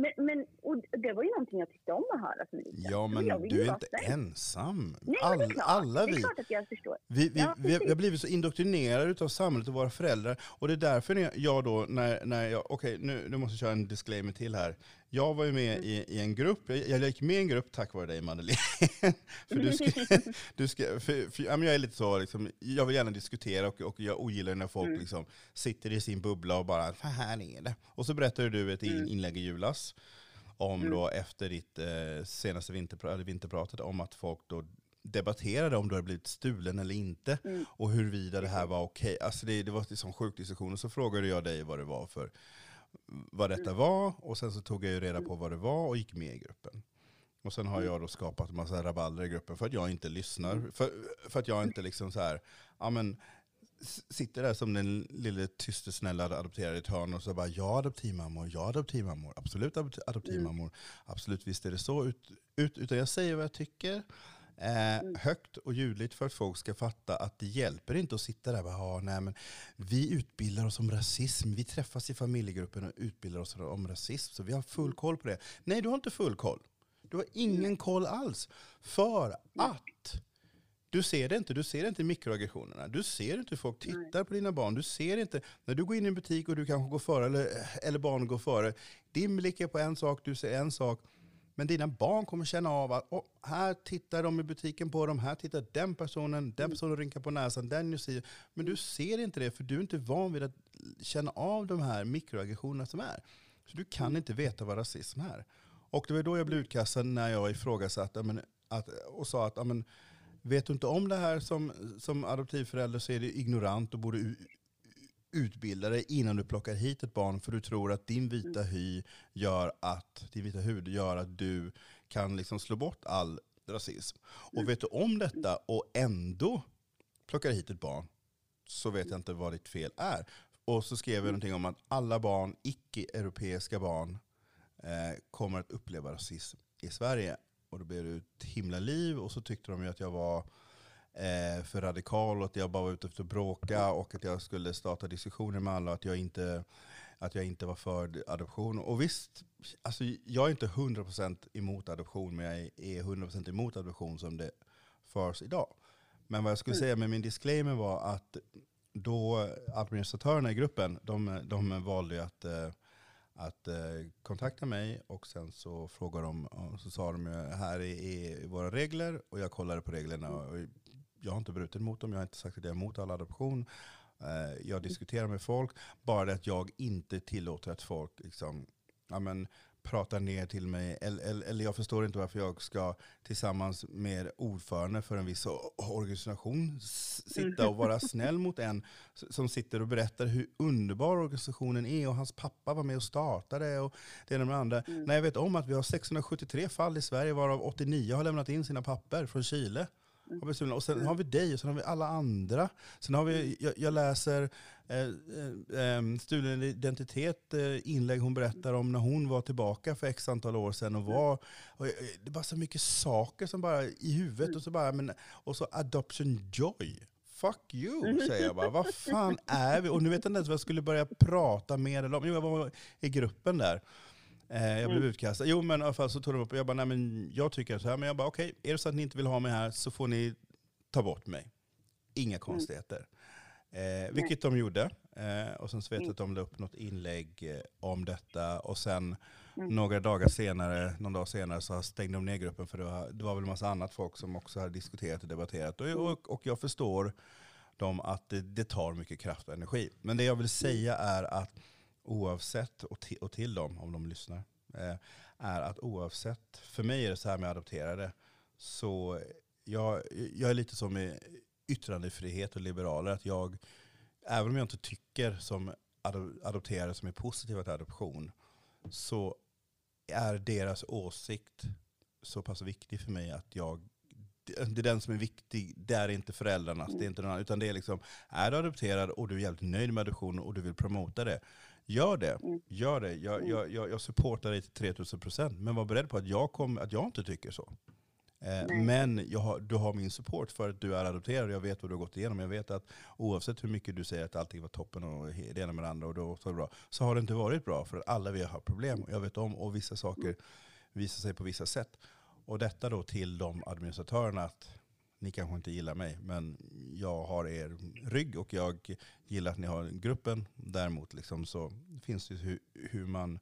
Men, men och det var ju någonting jag tyckte om att höra som liten. ja men du är inte svensk. ensam. Nej, men det är All, klart. alla Det är vi. klart att jag förstår. Vi, vi, Ja, vi, har- vi blivit så indoktrinerade av samhället och våra föräldrar. Och det är därför jag då, när, när jag, okej nu, nu måste jag köra en disclaimer till här. Jag var ju med i, i en grupp, jag, jag gick med i en grupp tack vare dig Madeleine. för du ska, du ska, för, för, jag är lite så, liksom, jag vill gärna diskutera och, och jag ogillar när folk Mm. liksom, sitter i sin bubbla och bara, för här är det. Och så berättade du ett in, Mm. inlägg i julas om Mm. då efter ditt eh, senaste vinterpra- vinterpratet om att folk då debatterade om du hade blivit stulen eller inte Mm. och huruvida det här var okej. Alltså det, det var en sån sjuk diskussion och så frågade jag dig vad det var för vad detta var och sen så tog jag ju reda på vad det var och gick med i gruppen. Och sen har jag då skapat en massa rabalder i gruppen för att jag inte lyssnar. För, för att jag inte liksom så här, ja men sitter där som den lille tyste snälla adopterade i ett hörn och så bara ja adoptivmammor, ja adoptivmammor, absolut adopt- adoptivmammor, absolut visst är det så. Ut, ut, utan jag säger vad jag tycker. Eh, högt och ljudligt för att folk ska fatta att det hjälper inte att sitta där och bara, "Ja, nej, men vi utbildar oss om rasism. Vi träffas i familjegruppen och utbildar oss om rasism. Så vi har full koll på det. Nej, du har inte full koll. Du har ingen koll alls. För att du ser det inte. Du ser inte mikroaggressionerna. Du ser inte hur folk tittar på dina barn. Du ser inte, när du går in i en butik och du kanske går före, eller, eller barn går före. Din blick är på en sak, du ser en sak. Men dina barn kommer känna av att oh, här tittar de i butiken på dem, här tittar den personen, den personen rynkar på näsan, den ju säger. Men du ser inte det för du är inte van vid att känna av de här mikroaggressionerna som är. Så du kan inte veta vad rasism är. Och det var då jag blev utkastad när jag ifrågasatte men, att, och sa att men, vet du inte om det här som, som adoptivförälder så är det ignorant och borde utbilda dig innan du plockar hit ett barn för du tror att din vita hy gör att, din vita hud gör att du kan liksom slå bort all rasism. Och vet du om detta och ändå plockar hit ett barn så vet jag inte vad ditt fel är. Och så skrev jag någonting om att alla barn, icke-europeiska barn, eh, kommer att uppleva rasism i Sverige. Och då blev det ett himla liv och så tyckte de ju att jag var eh, för radikal och att jag bara var ute efter att bråka och att jag skulle starta diskussioner med alla att jag inte, att jag inte var för adoption. Och visst, alltså jag är inte 100% emot adoption men jag är 100% emot adoption som det förs idag. Men vad jag skulle Mm. säga med min disclaimer var att då administratörerna i gruppen, de, de valde att, eh, att eh, kontakta mig och sen så frågade de, och så sa de här är, är våra regler och jag kollade på reglerna och jag har inte brutit mot dem, jag har inte sagt att jag är emot all adoption. Eh, Jag diskuterar med folk, bara det att jag inte tillåter att folk liksom, ja, men, pratar ner till mig. Eller, eller, eller jag förstår inte varför jag ska tillsammans med ordförande för en viss organisation sitta och vara snäll mot en som sitter och berättar hur underbar organisationen är och hans pappa var med och startade och det ena med det andra. Mm. När jag vet om att vi har 673 fall i Sverige varav 89 har lämnat in sina papper från Chile. Mm. Och sen har vi dig och sen har vi alla andra. Sen har vi, jag, jag läser eh, eh, eh, stulen identitet, eh, inlägg hon berättar om när hon var tillbaka för x antal år sedan och var, och, eh, det är bara så mycket saker som bara i huvudet och så bara, men, och så adoption joy. Fuck you, säger jag bara. Vad fan är vi? Och nu vet jag inte ens vad jag skulle börja prata med eller om. Jo, jag var i gruppen där. Eh, jag blev Mm. utkastad. Jo men i alla fall så tog de upp och jag bara, nej men jag tycker så här. Men jag bara, okej, är det så att ni inte vill ha mig här så får ni ta bort mig. Inga konstigheter. Eh, vilket de gjorde. Eh, och sen så vet jag Mm. att de la upp något inlägg eh, om detta. Och sen Mm. några dagar senare, någon dag senare så stängde de ner gruppen för det var, det var väl en massa annat folk som också hade diskuterat och debatterat. Och, och, och jag förstår dem att det, det tar mycket kraft och energi. Men det jag vill säga är att oavsett, och till, och till dem om de lyssnar, eh, är att oavsett, för mig är det så här med adopterade, så jag, jag är lite som med yttrandefrihet och liberaler, att jag, även om jag inte tycker som adopterade som är positiva till adoption, så är deras åsikt så pass viktig för mig att jag det är den som är viktig, det är inte föräldrarnas, det är inte någon annan, utan det är liksom, är du adopterad och du är jävligt nöjd med adoptionen och du vill promota det, gör det. Mm. Gör det. Jag, jag, jag, jag supportar dig till 3000 procent, men var beredd på att jag, kom, att jag inte tycker så. Eh, men jag har, du har min support för att du är adopterad, jag vet vad du har gått igenom. Jag vet att oavsett hur mycket du säger att allting var toppen och det ena med det andra och då så, bra, så har det inte varit bra. För att alla vi har problem, jag vet om, och vissa saker visar sig på vissa sätt. Och detta då till de administratörerna att ni kanske inte gillar mig, men jag har er rygg och jag gillar att ni har gruppen. Däremot liksom så finns det hur, hur man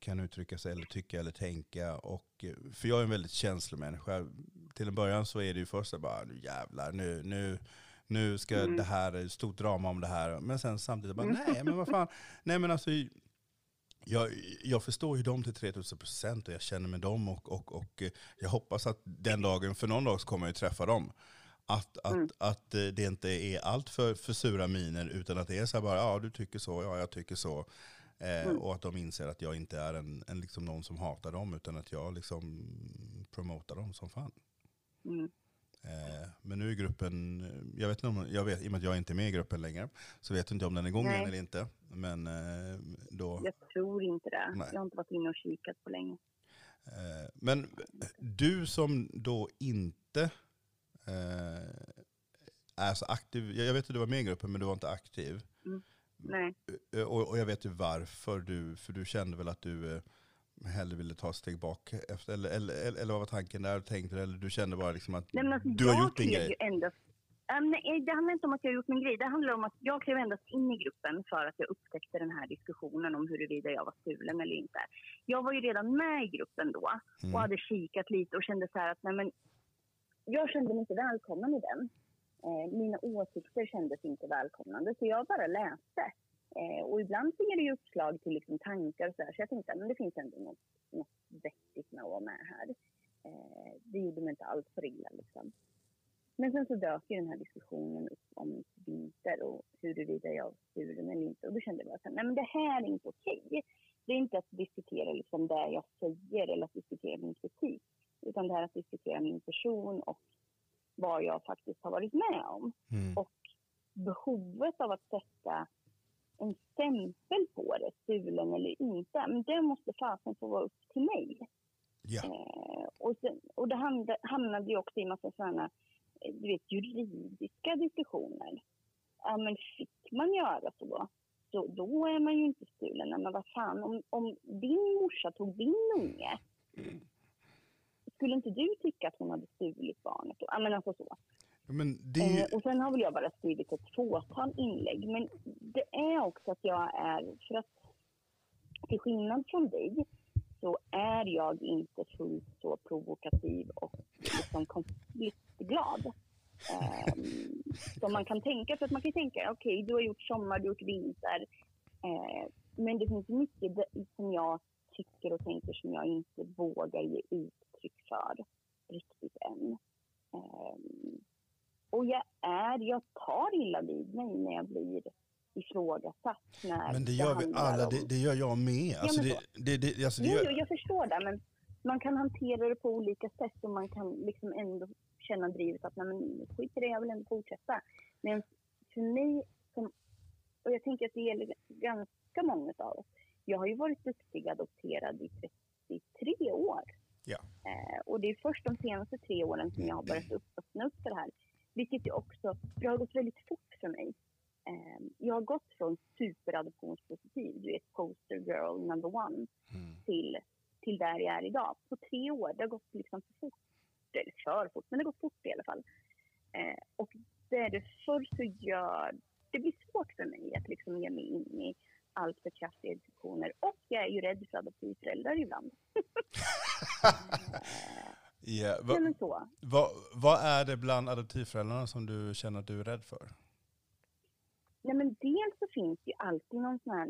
kan uttrycka sig eller tycka eller tänka. Och, för jag är en väldigt känslomänniska. Till en början så är det ju först så bara, nu jävlar, nu, nu, nu ska Mm. det här, stort drama om det här. Men sen samtidigt bara, nej men vad fan. Nej men alltså, jag, jag förstår ju dem till 3000 procent och jag känner med dem och, och, och eh, jag hoppas att den dagen, för någon dag så kommer jag ju träffa dem. Att, att, Mm. att eh, det inte är allt för, för sura miner utan att det är så här bara, ja du tycker så, ja jag tycker så. Eh, Mm. Och att de inser att jag inte är en, en liksom någon som hatar dem utan att jag liksom promotar dem som fan. Mm. Eh, men nu är gruppen, eh, jag vet inte om, jag vet, i och med att jag inte är med i gruppen längre, så vet jag inte om den är igång Nej. igen eller inte. Men eh, då, Jag tror inte det. Nej. Jag har inte varit inne och kikat på länge. Eh, Men du som då inte är så aktiv, jag vet att du var med i gruppen men du var inte aktiv. Nej. Eh, Och, och jag vet ju varför du, för du kände väl att du hellre ville ta ett steg bak efter, eller, eller, eller, eller vad var tanken där? Tänkte eller du kände bara liksom att Nej, alltså, du har gjort din grej? Endast, Ja, nej, det handlar inte om att jag har gjort min grej. Det handlar om att jag klev endast in i gruppen för att jag upptäckte den här diskussionen om huruvida jag var stulen eller inte. Jag var ju redan med i gruppen då och Mm. hade kikat lite och kände så här att nej, men, jag kände mig inte välkommen i den. Eh, mina åsikter kändes inte välkomnande så jag bara läste. Eh, och ibland ger det ju uppslag till liksom tankar och så, här, så jag tänkte att det finns ändå något, något vettigt med att vara med här. Eh, det gjorde mig inte alls för illa liksom. Men sen så dök ju den här diskussionen upp om vinter och huruvida jag var stulen eller inte. Och då kände jag nej men det här är inte okej. Det är inte att diskutera liksom det jag säger eller att diskutera min kritik. Utan det här att diskutera min person och vad jag faktiskt har varit med om. Mm. Och behovet av att sätta en stämpel på det, stulen eller inte, men det måste fasen få vara upp till mig. Ja. Eh, och, sen, och det hamnade, ju också i massa sådana eh, du vet, juridiska diskussioner. Ja, men fick man göra så? så då är man ju inte stulen. Men vad fan, om, om din morsa tog din unge skulle inte du tycka att hon hade stulit barnet? Ja, men alltså så. Men det... Eh, och sen har väl jag bara skrivit ett fåtal inlägg. Men det är också att jag är, för att till skillnad från dig så är jag inte fullt så provokativ och liksom konfliktglad. Eh, som man kan tänka. För att man kan tänka, okej, okay, du har gjort sommar, du har gjort vinter. Eh, men det finns mycket som jag tycker och tänker som jag inte vågar ge uttryck för riktigt än. Eh, och jag är, jag tar illa vid mig när jag blir ifrågasatt. När men det gör vi alla, det, det, gör jag med. Alltså ja, det, det, alltså det gör... jo, jag förstår det, men man kan hantera det på olika sätt och man kan liksom ändå känna drivet att nej men skit i det, jag vill ändå fortsätta. Men för mig, som, och jag tänker att det gäller ganska många av oss, jag har ju varit duktig adopterad i 33 år. Ja. Eh, och det är först de senaste tre åren som jag har börjat upp, öppna upp för det här. Vilket jag också, det har gått väldigt fort för mig. Eh, jag har gått från superadoptionspositiv, du vet poster girl number one, mm. till, till där jag är idag. På tre år, det har gått liksom för fort. Eller för fort, men det har gått fort i alla fall. Eh, och därför så gör det blir svårt för mig att liksom ge mig in i allt för kraftiga diskussioner. Och jag är ju rädd för adoptivföräldrar ibland. yeah, va, så. Va, vad är det bland adoptivföräldrarna som du känner att du är rädd för? Nej, men dels så finns det ju alltid någon sån här...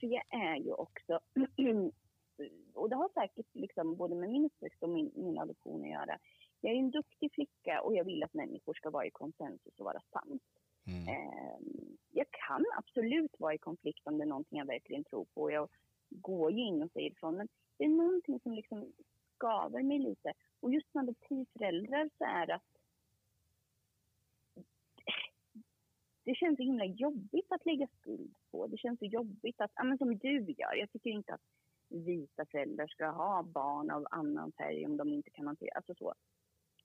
För jag är ju också... och det har säkert liksom både med min uppväxt och min, min adoption att göra. Jag är en duktig flicka och jag vill att människor ska vara i konsensus och vara sams. Mm. Ehm, jag kan absolut vara i konflikt om det är någonting jag verkligen tror på. Jag går ju in och säger ifrån. Men det är någonting som liksom skaver mig lite. Och just med adoptivföräldrar så är det att det känns så himla jobbigt att lägga skuld på. Det känns så jobbigt att, ja, men som du gör, jag tycker inte att vita föräldrar ska ha barn av annan färg om de inte kan hantera, alltså så.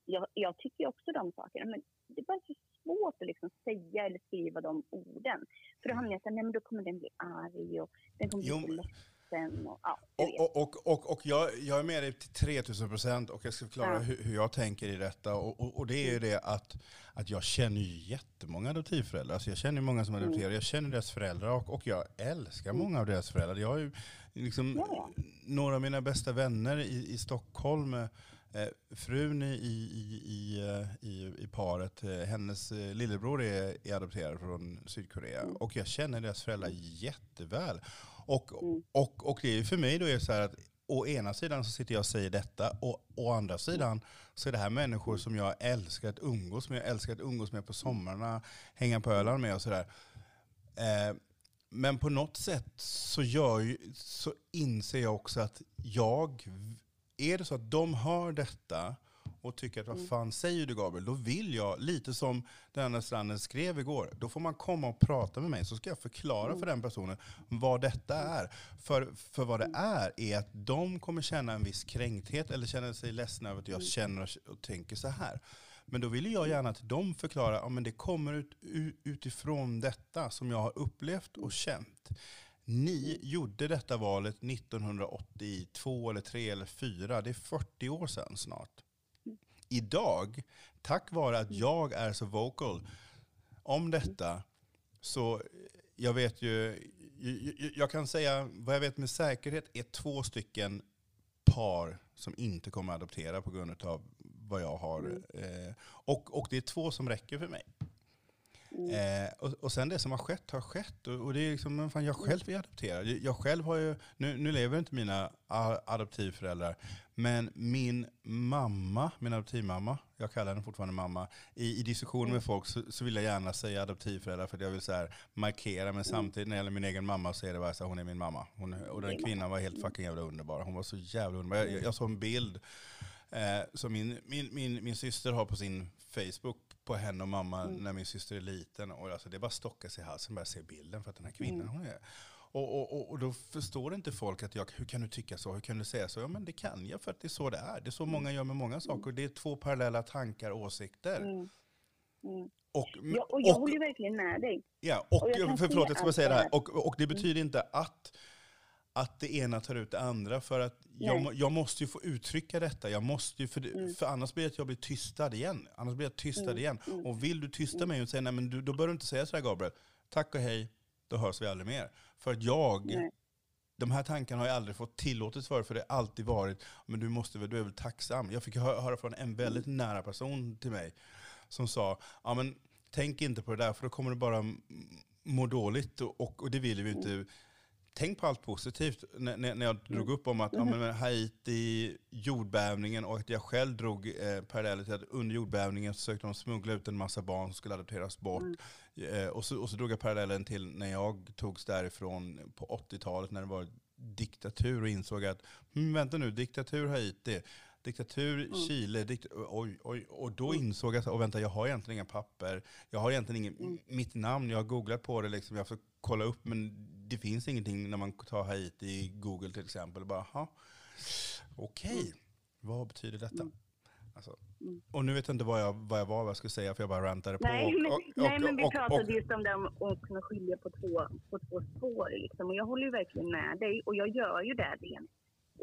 Jag, jag tycker också de sakerna, men det är bara så svårt att liksom säga eller skriva de orden. För då hamnar jag såhär, nej men då kommer den bli arg och den kommer bli jo, ledsen. Och, ja, och, och, och, och, jag, jag är med dig till 3000 procent och jag ska förklara ja. hur, hur, jag tänker i detta. Och, och, och det är ju mm. det att, att jag känner ju jättemånga adoptivföräldrar. Alltså jag känner många som adopterar, mm. jag känner deras föräldrar och, och jag älskar mm. många av deras föräldrar. Jag har ju liksom, ja. några av mina bästa vänner i, i Stockholm Eh, frun i, i, i, eh, i, i paret, eh, hennes lillebror är, är adopterad från Sydkorea. Mm. Och jag känner deras föräldrar jätteväl. Och, mm. och, och det är för mig då är så här att å ena sidan så sitter jag och säger detta, och å andra sidan så är det här människor som jag älskar att umgås med. Jag älskar att umgås med på sommarna, hänga på Öland med och sådär. Eh, men på något sätt så, gör, så inser jag också att jag är det så att de hör detta och tycker att vad mm. fan säger du Gabriel? Då vill jag, lite som den här stranden skrev igår, då får man komma och prata med mig så ska jag förklara mm. för den personen vad detta är. För, för vad det mm. är, är att de kommer känna en viss kränkthet eller känna sig ledsna över att jag känner och tänker så här. Men då vill jag gärna att de förklarar, ja det kommer ut, utifrån detta som jag har upplevt och känt. Ni gjorde detta valet 1982 eller 3 eller 4. Det är 40 år sedan snart. Idag, tack vare att jag är så vocal om detta, så jag vet ju, jag kan säga, vad jag vet med säkerhet är två stycken par som inte kommer att adoptera på grund av vad jag har. Mm. Eh, och, och det är två som räcker för mig. Mm. Eh, och, och sen det som har skett har skett. Och, och det är liksom, men fan, jag själv är adopterad. Jag själv har ju, nu, nu lever inte mina adoptivföräldrar, men min mamma, min adoptivmamma, jag kallar henne fortfarande mamma, i, i diskussioner med folk så, så, vill jag gärna säga adoptivföräldrar för att jag vill så här markera, men samtidigt när det gäller min egen mamma så är det bara så här, hon är min mamma. Hon, och den kvinnan var helt fucking jävla underbar. Hon var så jävla underbar. Jag, jag, såg en bild eh, som min, min, min, min syster har på sin Facebook på henne och mamma mm. när min syster är liten. Och alltså, det bara stocka sig i halsen bara se bilden för att den här kvinnan mm. hon är. Och, och, och, och, då förstår inte folk att jag, hur kan du tycka så, hur kan du säga så? Ja men det kan jag för att det är så det är. Det är så många gör med många saker. Det är två parallella tankar och åsikter. Mm. Mm. Och, ja, och jag håller verkligen med dig. Ja, och, och för, förlåt jag ska bara säga det här. Och, och det betyder mm. inte att att det ena tar ut det andra. För att jag, jag måste ju få uttrycka detta. Jag måste ju, för, Mm. för annars blir det att jag blir tystad igen. Annars blir jag tystad Mm, igen. mm. Och vill du tysta mig och säga nej men du, då bör du inte säga sådär Gabriel. Tack och hej, då hörs vi aldrig mer. För att jag, Nej. de här tankarna har jag aldrig fått tillåtelse för, för det har alltid varit, men du måste väl, du är väl tacksam. Jag fick hö- höra från en väldigt nära person till mig som sa, ja men tänk inte på det där för då kommer du bara må dåligt och, och, och det vill vi inte. Tänk på allt positivt. När, när jag drog upp om att ja, men Haiti, jordbävningen och att jag själv drog eh, paralleller till att under jordbävningen försökte de smuggla ut en massa barn som skulle adopteras bort. Eh, och, så, och så drog jag parallellen till när jag togs därifrån på 80-talet när det var diktatur och insåg att, hm, vänta nu, diktatur Haiti, diktatur Chile, dikt oj, oj, och då insåg jag, att, och vänta, jag har egentligen inga papper, jag har egentligen ingen, mitt namn, jag har googlat på det, liksom, jag försökt kolla upp, men det finns ingenting när man tar Haiti i Google till exempel. Bara, "Ha, okej, vad betyder detta? Alltså, och nu vet jag inte vad jag, vad jag var, vad jag skulle säga, för jag bara rantade på. Nej, men, och- nej, och- men vi och- pratade just om det om att kunna skilja på två, på två spår. Liksom. Och jag håller ju verkligen med dig och jag gör ju det rent.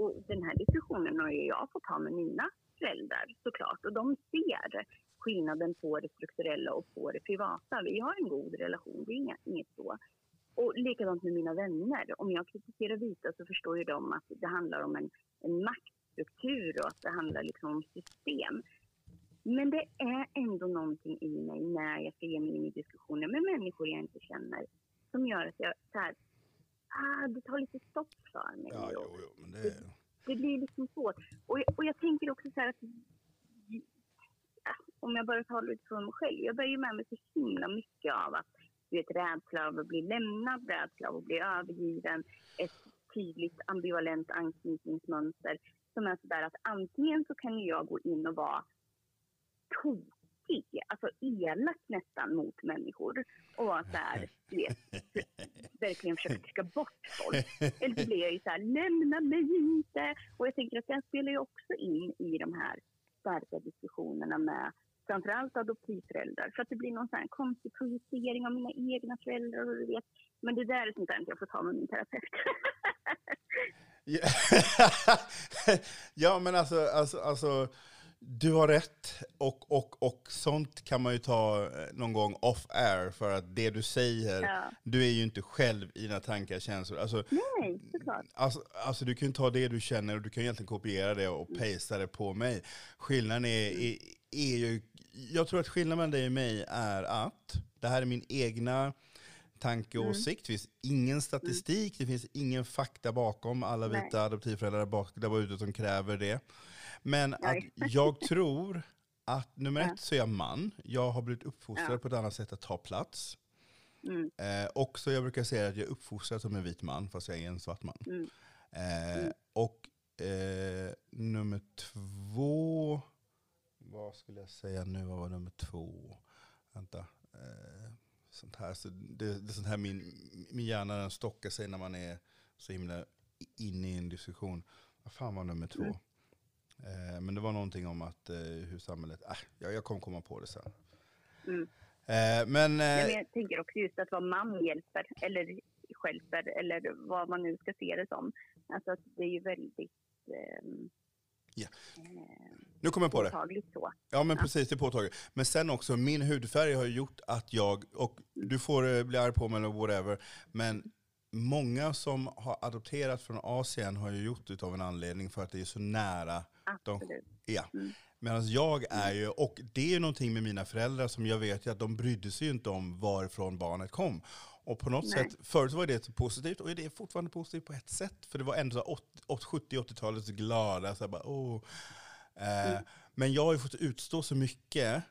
Och den här diskussionen har ju jag fått ha med mina föräldrar såklart. Och de ser skillnaden på det strukturella och på det privata. Vi har en god relation, det är inget, inget så. Och likadant med mina vänner. Om jag kritiserar vita så förstår ju de att det handlar om en, en maktstruktur och att det handlar liksom om system. Men det är ändå någonting i mig när jag ska ge mig in i diskussioner med människor jag inte känner som gör att jag så här, ah, det tar lite stopp för mig. Ja, jo, jo, men det, det blir liksom svårt. Och, jag- och jag tänker också så här att ja, om jag bara talar utifrån mig själv. Jag bär ju med mig så himla mycket av att du vet, rädsla av att bli lämnad, rädsla av att bli övergiven, ett tydligt ambivalent anknytningsmönster som är sådär att antingen så kan jag gå in och vara taskig, alltså elak nästan mot människor och var så här, du vet, verkligen försöka trycka bort folk. Eller så blir jag ju så här, lämna mig inte! Och jag tänker att den spelar ju också in i de här starka diskussionerna med framförallt adoptivföräldrar. För att det blir någon sån här konstig projicering av mina egna föräldrar och du vet. Men det där är sånt där jag får ta med min terapeut. Ja. ja, men alltså, alltså, alltså, du har rätt. Och, och, och sånt kan man ju ta eh, någon gång off air, för att det du säger, Ja. du är ju inte själv i dina tankar och känslor. Alltså, Nej, såklart. Alltså, alltså du kan ju ta det du känner och du kan egentligen kopiera det och pasta det på mig. Skillnaden är, är, är ju, jag tror att skillnaden mellan dig och mig är att det här är min egna tanke och åsikt. Det finns ingen statistik, det finns ingen fakta bakom alla Nej. vita adoptivföräldrar bak, där ute som kräver det. Men att jag tror att nummer ett så är jag man. Jag har blivit uppfostrad Ja. på ett annat sätt att ta plats. Mm, Eh, också jag brukar säga att jag är uppfostrad som en vit man, fast jag är en svart man. mm, Eh, Och eh, nummer två, vad skulle jag säga nu, vad var nummer två? Vänta. Eh, sånt här, så det, det är sånt här min, min hjärna den stockar sig när man är så himla inne i en diskussion. Vad fan var nummer två? Mm. Eh, men det var någonting om att eh, hur samhället, äh, jag, jag kommer komma på det sen. mm. Eh, men, eh, men jag tänker också just att vara man hjälper, eller stjälper, eller vad man nu ska se det som. Alltså att det är ju väldigt ehm, Ja. ehm, nu kommer jag på det. så. Ja men Ja. precis, det är påtagligt. Men sen också, min hudfärg har gjort att jag, och du får eh, bli arg på mig eller whatever, men många som har adopterat från Asien har ju gjort det av en anledning för att det är så nära. De, Absolut. ja. Mm. Medan jag är ju, och det är ju någonting med mina föräldrar som jag vet ju att de brydde sig ju inte om varifrån barnet kom. Och på något Nej. sätt, förut var det positivt, och det är fortfarande positivt på ett sätt. För det var ändå så åt- åt 70-80-talets glada, så här bara. Eh, Mm. Men jag har ju fått utstå så mycket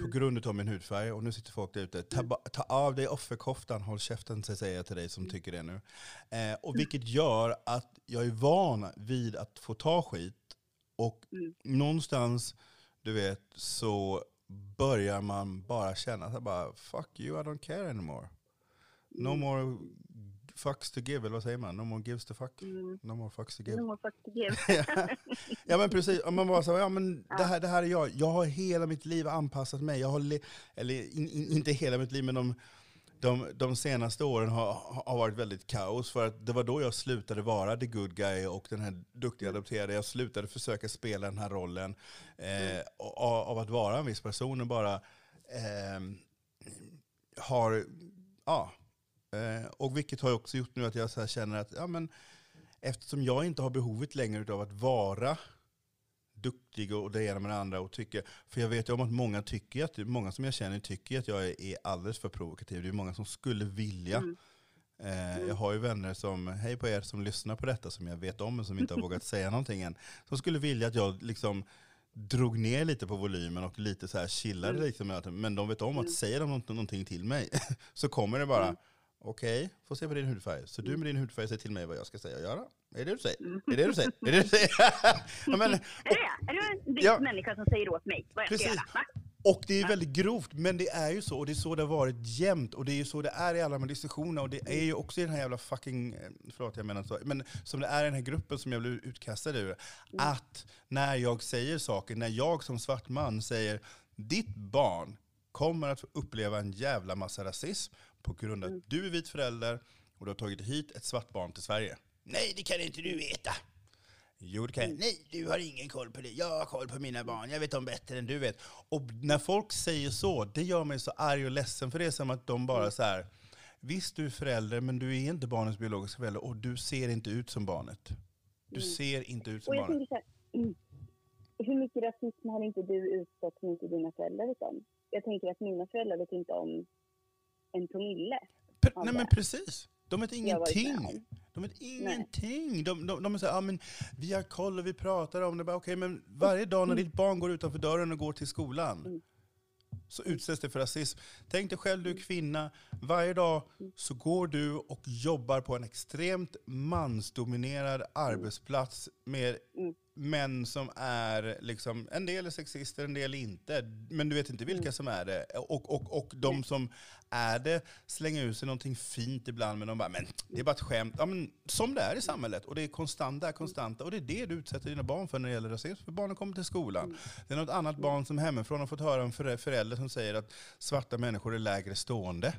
på grund av min hudfärg, och nu sitter folk där ute. Ta, ba- ta av dig offerkoftan, håll käften säger jag till dig som tycker det nu. Eh, och vilket gör att jag är van vid att få ta skit, och Mm. någonstans, du vet, så börjar man bara känna här bara, fuck you, I don't care anymore. No Mm. more fucks to give, eller vad säger man? No more gives to fuck. Mm. No more fucks to give. No more fuck to give. ja men precis, Om man bara säger ja men det här, det här är jag. Jag har hela mitt liv anpassat mig. Jag har le- eller in, in, inte hela mitt liv, men de, de, de senaste åren har, har varit väldigt kaos. För att det var då jag slutade vara the good guy och den här duktiga adopterade. Jag slutade försöka spela den här rollen eh, av, av att vara en viss person och bara eh, har, ja. Eh, och vilket har också gjort nu att jag så känner att, ja men eftersom jag inte har behovet längre av att vara duktig och det ena med det andra. Och tycker, för jag vet ju om att många tycker att, många som jag känner tycker att jag är alldeles för provokativ. Det är många som skulle vilja. Mm. Eh, jag har ju vänner som, hej på er som lyssnar på detta, som jag vet om men som inte har vågat säga någonting än. Som skulle vilja att jag liksom drog ner lite på volymen och lite så här chillade. Mm. Liksom, men de vet om att mm. säger de någonting till mig så kommer det bara, mm. Okej, okay, får se på din hudfärg. Så du med din hudfärg säger till mig vad jag ska säga och göra. Är det du säger? Mm. Är det du säger? Är det du säger? ja, men, och, är det en ja, människa som säger åt mig vad jag precis. ska göra? Och det är väldigt grovt, men det är ju så. Och det är så det har varit jämt. Och det är ju så det är i alla de här diskussionerna. Och det är ju också i den här jävla fucking, eh, förlåt jag menar så, men som det är i den här gruppen som jag blev utkastad ur. Mm. Att när jag säger saker, när jag som svart man säger ditt barn kommer att få uppleva en jävla massa rasism på grund av att mm. du är vit förälder och du har tagit hit ett svart barn till Sverige. Nej, det kan inte du veta. Jo, det kan jag. Nej, du har ingen koll på det. Jag har koll på mina barn. Jag vet dem bättre än du vet. Och när folk säger så, det gör mig så arg och ledsen. För det är som att de bara så här, visst du är förälder, men du är inte barnets biologiska förälder och du ser inte ut som barnet. Du mm. ser inte ut som barnet. Mm, hur mycket rasism har inte du utstått som inte dina föräldrar om? Jag tänker att mina föräldrar vet inte om en promille. nej men precis. De vet ingenting. De vet ingenting. De, de, de säger, ah, men vi har koll och vi pratar om det. Okej, okay, men varje dag när mm. ditt barn går utanför dörren och går till skolan, mm. så utsätts det för rasism. Tänk dig själv, du är kvinna. Varje dag mm. så går du och jobbar på en extremt mansdominerad arbetsplats med män som är, liksom, en del är sexister, en del inte. Men du vet inte vilka mm. som är det. Och, och, och de som är det slänger ut sig någonting fint ibland, men de bara, men det är bara ett skämt. Ja, men, som det är i samhället. Och det är konstanta, konstanta. Och det är det du utsätter dina barn för när det gäller rasism. För barnen kommer till skolan. Det är något annat barn som hemifrån har fått höra en förälder som säger att svarta människor är lägre stående.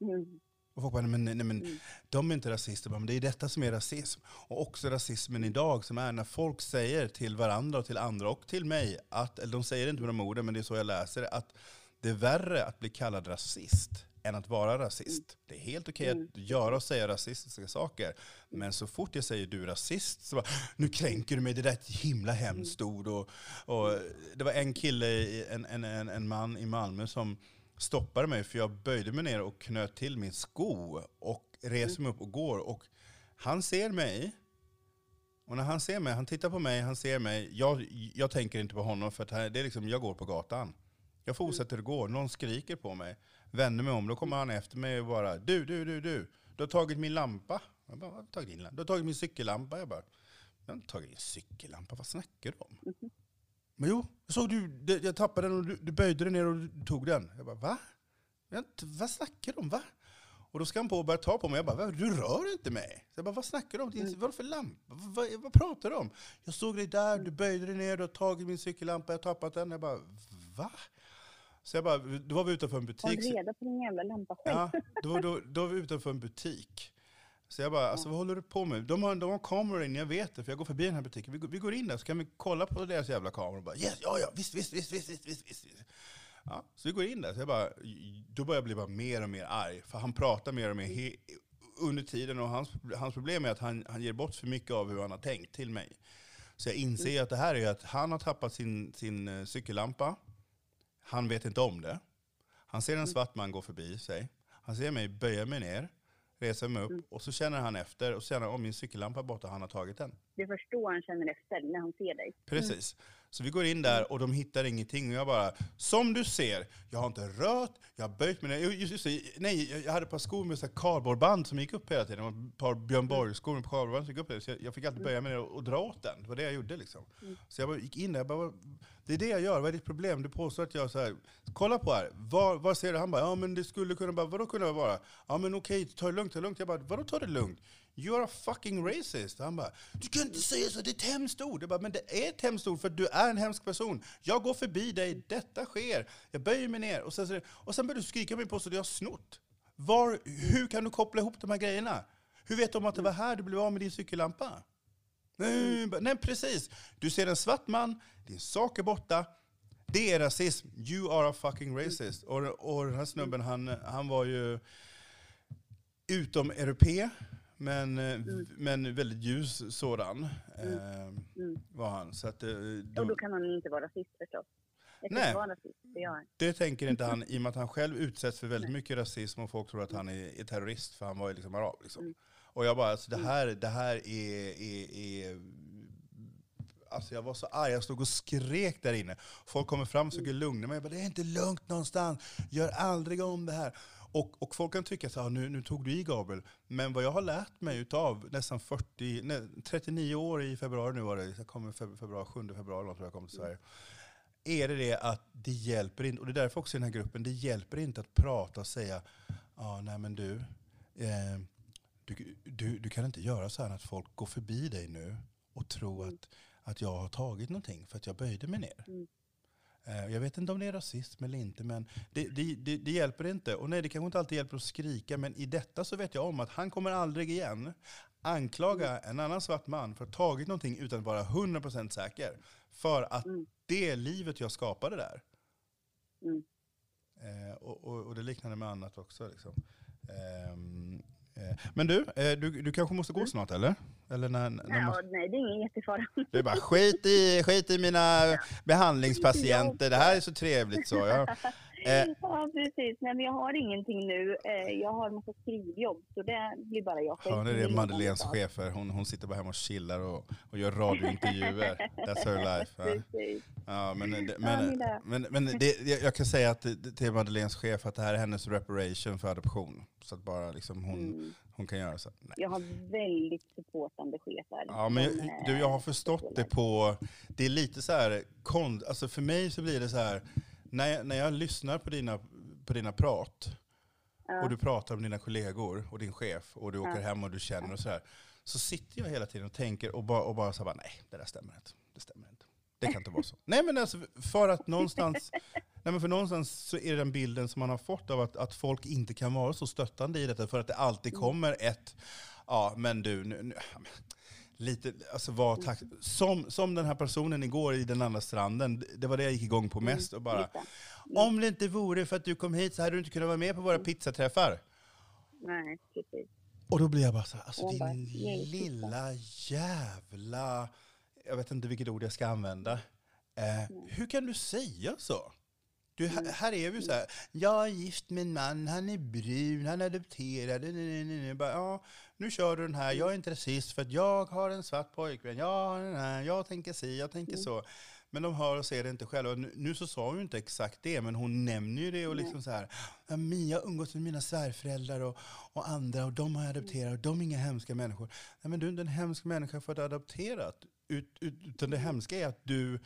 Mm. Och folk bara, men, nej, men mm. de är inte rasister. Men det är detta som är rasism. Och också rasismen idag som är när folk säger till varandra och till andra och till mig, att, eller de säger inte med de orden, men det är så jag läser det, att det är värre att bli kallad rasist än att vara rasist. Mm. Det är helt okej okay att mm. göra och säga rasistiska saker. Men så fort jag säger du är rasist, så bara, nu kränker du mig, det där är ett himla hemskt ord. Och, och det var en kille, en, en, en, en man i Malmö som stoppade mig för jag böjde mig ner och knöt till min sko och reser mig upp och går. Och han ser mig. Och när han ser mig, han tittar på mig, han ser mig. Jag, jag tänker inte på honom för att det är liksom, jag går på gatan. Jag fortsätter gå, någon skriker på mig. Vänder mig om, då kommer han efter mig och bara du, du, du, du. Du har tagit min lampa. Jag bara, vad tagit din lampa? Du har tagit min cykellampa. Jag bara, jag har inte tagit din cykellampa, vad snackar du om? Mm. Men jo, jag såg du, jag tappade den och du, du böjde dig ner och du tog den. Jag bara, va? Jag vad snackar du om? Va? Och då ska han på och börja ta på mig. Jag bara, du rör inte mig. Så jag bara, vad snackar du om? Mm. Vad för lampa? Vad, vad, pratar du om? Jag såg dig där, du böjde dig ner, du har tagit min cykellampa, jag har tappat den. Jag bara, va? Så jag bara, då var vi utanför en butik. Håll reda på din jävla lampa själv. Ja, då, då, då var vi utanför en butik. Så jag bara, alltså, vad håller du på med? De har, de har kameror inne, jag vet det, för jag går förbi den här butiken. Vi, vi går in där så kan vi kolla på deras jävla kameror. Och bara, yes, ja, ja, visst, visst, visst, visst, visst, visst, visst. Ja, så vi går in där, så jag bara, då börjar jag bli bara mer och mer arg. För han pratar mer och mer he, under tiden och hans, hans problem är att han, han ger bort för mycket av hur han har tänkt till mig. Så jag inser mm. att det här är att han har tappat sin, sin uh, cykellampa. Han vet inte om det. Han ser en mm. svart man gå förbi sig. Han ser mig böja mig ner reser mig upp mm. och så känner han efter och så känner om min cykellampa är borta, han har tagit den. Det är först då han känner efter, när han ser dig. Precis. Mm. Så vi går in där och de hittar ingenting. Och jag bara, som du ser, jag har inte rört, jag har böjt mig. Just, just, nej, jag hade ett par skor med kardborreband som gick upp hela tiden. Ett par Björn Borg-skor med kardborreband som gick upp hela tiden. Så jag, fick alltid böja mig ner och, och, dra åt den. Det var det jag gjorde liksom. Mm. Så jag gick in där, jag bara, det är det jag gör, vad är ditt problem? Du påstår att jag så här, kolla på här, vad, vad ser du? Han bara, ja men det skulle kunna, bara, vadå kunna vara? Ja men okej, ta det lugnt, ta det lugnt. Jag bara, vadå ta det lugnt? You are a fucking racist. Han bara, du kan inte säga så, det är ett hemskt ord. Jag bara, men det är ett hemskt ord för du är en hemsk person. Jag går förbi dig, detta sker. Jag böjer mig ner och sen, och sen börjar du skrika mig på så att jag har snott. Var, hur kan du koppla ihop de här grejerna? Hur vet de att det var här du blev av med din cykellampa? Mm, nej, nej, precis. Du ser en svart man, din sak är borta. Det är rasism. You are a fucking racist. Och, och den här snubben, han, han var ju utom europé men, mm. men väldigt ljus sådan mm. Eh, mm. var han. Så att, då, och då kan han inte vara rasist förstås. Nej, rasist, det tänker inte han i och med att han själv utsätts för väldigt Nej. mycket rasism och folk tror att han är, är terrorist för han var ju liksom arab. Liksom. Mm. Och jag bara, alltså, det, mm. här, det här är, är, är Alltså jag var så arg, jag stod och skrek där inne. Folk kommer fram och försöker lugna mig. Jag bara, det är inte lugnt någonstans, gör aldrig om det här. Och, och folk kan tycka att ah, nu, nu tog du i Gabriel. Men vad jag har lärt mig av nästan 40, nej, 39 år i februari nu var det, jag kommer februari, 7 februari tror jag kom till Sverige. Är det det att det hjälper inte, och det är därför också i den här gruppen, det hjälper inte att prata och säga, ja ah, nej men du, eh, du, du, du kan inte göra så här att folk går förbi dig nu och tror att, att jag har tagit någonting för att jag böjde mig ner. Mm. Eh, jag vet inte om det är rasism eller inte, men det, det, det, det, hjälper inte. Och nej, det kanske inte alltid hjälper att skrika, men i detta så vet jag om att han kommer aldrig igen anklaga mm. en annan svart man för att ha tagit någonting utan att vara 100% säker. För att mm. det livet jag skapade där. Mm. Eh, och, och, och, det liknande med annat också. Liksom. Eh, men du, eh, du, du kanske måste gå mm. snart eller? eller när, när ja, man... Nej, det är ingen jättefara. Är bara skit i, skit i mina ja. behandlingspatienter, det här är så trevligt så. Ja. Eh. Ja, precis. Nej, men jag har ingenting nu. Eh, jag har en massa skrivjobb, så det blir bara jag själv. Ja, det är Madeleines chefer. Hon, hon sitter bara hemma och chillar och, och gör radiointervjuer. That's her life. Ja. Ja, men, men, men, men det, jag kan säga att till Madeleines chef att det här är hennes reparation för adoption. Så att bara liksom hon, mm. hon kan göra så. Nej. Jag har väldigt supportande chefer. Ja, men jag, du, jag har förstått det på, det är lite så här, alltså för mig så blir det så här, när jag, när jag lyssnar på dina, på dina prat, ja. och du pratar om dina kollegor och din chef, och du åker hem och du känner och sådär, så sitter jag hela tiden och tänker och bara, och bara så bara, nej, det där stämmer inte. Det stämmer inte. Det kan inte vara så. Nej men alltså för att någonstans, nej men för någonstans så är det den bilden som man har fått av att, att folk inte kan vara så stöttande i detta för att det alltid mm. kommer ett, ja men du, nu, nu, lite, alltså var tack, som, som den här personen igår i den andra stranden, det var det jag gick igång på mm, mest. Och bara, om det inte vore för att du kom hit så hade du inte kunnat vara med på våra mm. pizzaträffar. Nej, precis. Och då blir jag bara så här, alltså din bara, lilla jävla, jag vet inte vilket ord jag ska använda. Eh, hur kan du säga så? Du, här, mm. här är vi så här, jag är gift med en man, han är brun, han är adopterad. Nej, nej, nej. Bara, ja, nu kör du den här, jag är inte rasist för att jag har en svart pojkvän, jag, jag tänker si, jag tänker mm. så. Men de hör och ser det inte själva. Nu, nu så sa hon ju inte exakt det, men hon nämner ju det och liksom så här, ja, jag umgås med mina svärföräldrar och, och andra och de har adopterat och de är inga hemska människor. Nej, men du är inte en hemsk människa för att du har adopterat. Ut, ut, utan det hemska är att du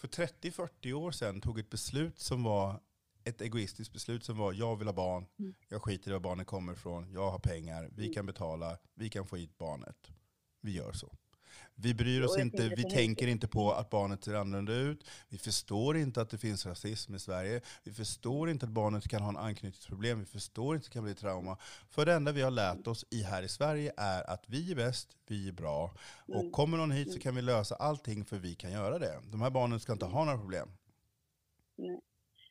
för 30-40 år sedan tog ett beslut som var ett egoistiskt beslut som var jag vill ha barn, mm. jag skiter i var barnet kommer ifrån, jag har pengar, vi mm. kan betala, vi kan få hit barnet. Vi gör så. Vi bryr oss inte, vi tänker inte på att barnet ser annorlunda ut. Vi förstår inte att det finns rasism i Sverige. Vi förstår inte att barnet kan ha en anknytningsproblem. Vi förstår inte att det kan bli trauma. För det enda vi har lärt oss i här i Sverige är att vi är bäst, vi är bra. Och mm. kommer någon hit så mm. kan vi lösa allting för vi kan göra det. De här barnen ska inte ha några problem. Nej.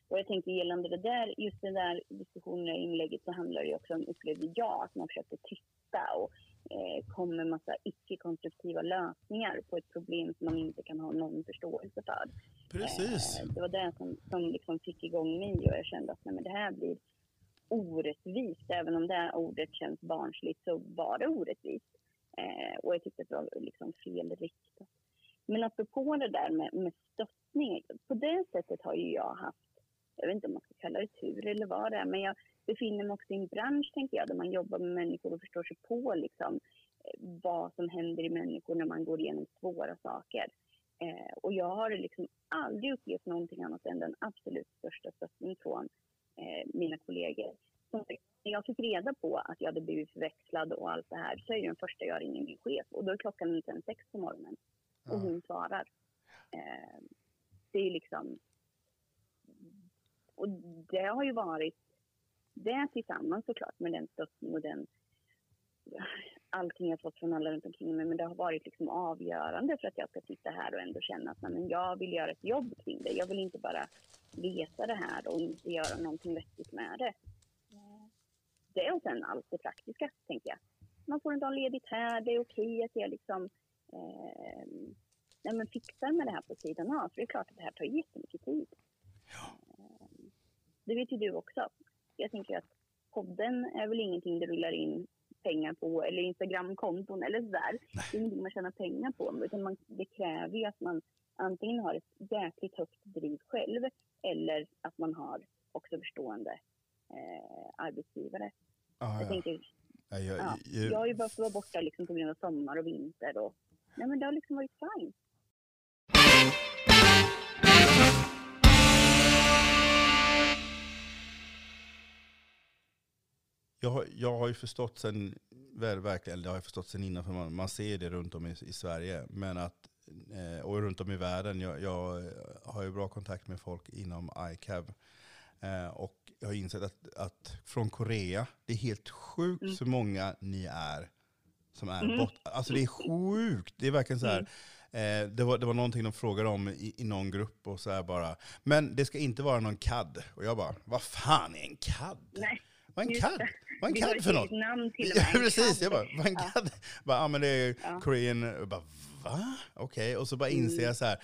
Och jag tänker gällande det där, just den där diskussionen och inlägget så handlar det också om, upplevde jag, att man försökte tysta och eh, kom med massa icke-konstruktiva lösningar på ett problem som man inte kan ha någon förståelse för. Precis. Eh, det var det som, som liksom fick igång mig och jag kände att nej, men det här blir orättvist. Även om det här ordet känns barnsligt så var det orättvist. Eh, och jag tyckte att det var liksom felriktat. Men apropå det där med, med stöttning, på det sättet har ju jag haft jag vet inte om man ska kalla det tur eller vad det är, men jag befinner mig också i en bransch, tänker jag, där man jobbar med människor och förstår sig på liksom, eh, vad som händer i människor när man går igenom svåra saker. Eh, och jag har liksom aldrig upplevt någonting annat än den absolut största stöttning från eh, mina kollegor. Som, när jag fick reda på att jag hade blivit förväxlad och allt det här så är det den första jag ringer min chef och då är klockan inte ens sex på morgonen. Och hon svarar. Eh, det är liksom och det har ju varit det tillsammans såklart med den stöttning och den allting jag fått från alla runt omkring mig, men det har varit liksom avgörande för att jag ska sitta här och ändå känna att men jag vill göra ett jobb kring det. Jag vill inte bara veta det här och inte göra någonting vettigt med det. Det och sen allt det praktiska, tänker jag. Man får en dag ledigt här, det är okej att jag liksom eh, nej, men fixar med det här på sidan av. För det är klart att det här tar jättemycket tid. Ja. Eh, det vet ju du också. Jag tänker att podden är väl ingenting du rullar in pengar på eller Instagramkonton eller sådär. Det är ingenting man tjänar pengar på. Utan man, det kräver ju att man antingen har ett jäkligt högt driv själv eller att man har också förstående eh, arbetsgivare. Ah, Jag ja. tänker, Ja, jag, ja, jag, jag har ju bara fått vara borta liksom på grund av sommar och vinter och nej men det har liksom varit fint. Jag, har- jag har ju förstått sen, väl, verkligen, eller det har jag förstått sen innan, för man, man ser det runt om i, i Sverige, men att, eh, och runt om i världen. Jag, jag har ju bra kontakt med folk inom ICAB. Eh, och jag har insett att, att från Korea, det är helt sjukt Mm. så många ni är som är Mm. bort. Alltså det är sjukt. Det är verkligen så här. Eh, det, var, det var någonting de frågade om i, i någon grupp och så här bara. Men det ska inte vara någon CAD. Och jag bara, vad fan är en CAD? Nej, Vad är en CAD? det. Vad är en CAD för något? namn till Ja, precis. Jag bara, vad är en Ja. CAD? Bara, ja, men det är Ja. Korean. Jag bara, va? Okej. Och så bara inser Mm. jag så här,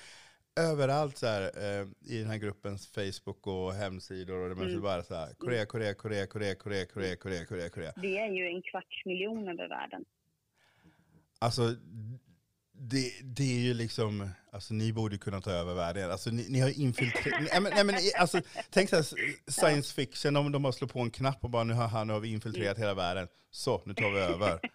överallt så här, eh, i den här gruppens Facebook och hemsidor och det mm. Mm. bara så här, Korea, Korea, Korea, Korea, Korea, Korea, Korea, Korea, Korea. Vi är ju en kvarts miljon över världen. Alltså, det, det är ju liksom, alltså ni borde kunna ta över världen. Alltså ni, ni har infiltrerat, nej men, nej men alltså, tänk så här, science fiction, om de bara slår på en knapp och bara nu har, han, nu har vi infiltrerat hela världen. Så, nu tar vi över.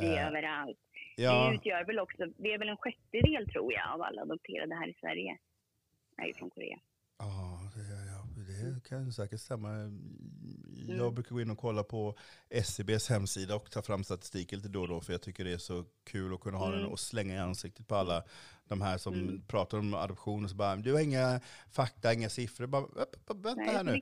Vi är Eh, överallt. ja. Vi utgör väl också, vi är väl en sjättedel tror jag av alla adopterade här i Sverige. är från Korea. Ja, det, det kan säkert stämma. Jag Mm. brukar gå in och kolla på SCBs hemsida och ta fram statistik lite då och då, för jag tycker det är så kul att kunna ha den Mm. och slänga i ansiktet på alla de här som Mm. pratar om adoption och så bara, du har inga fakta, inga siffror. Bara, "Upp, upp, upp, vänta Nej, här nu.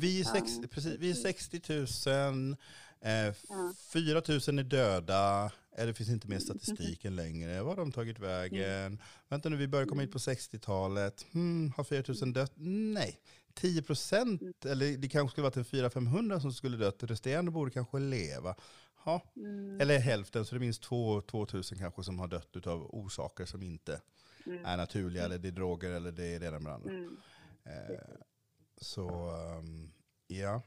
Vi är, sex, precis, vi är 60 000, eh, Ja. 4 000 är döda, eller det finns inte mer statistiken längre. Var har de tagit vägen? Vänta nu, vi började komma hit på 60-talet. Hmm, har 4 000 dött? Nej. 10 procent, eller det kanske skulle varit en 400-500 som skulle dött. Resterande borde kanske leva. Ja. Mm, Eller hälften, så det minst 2 000 kanske som har dött av orsaker som inte mm, är naturliga, eller det är droger, eller det är det ena med det andra. mm. Eh, så, ehm, ja.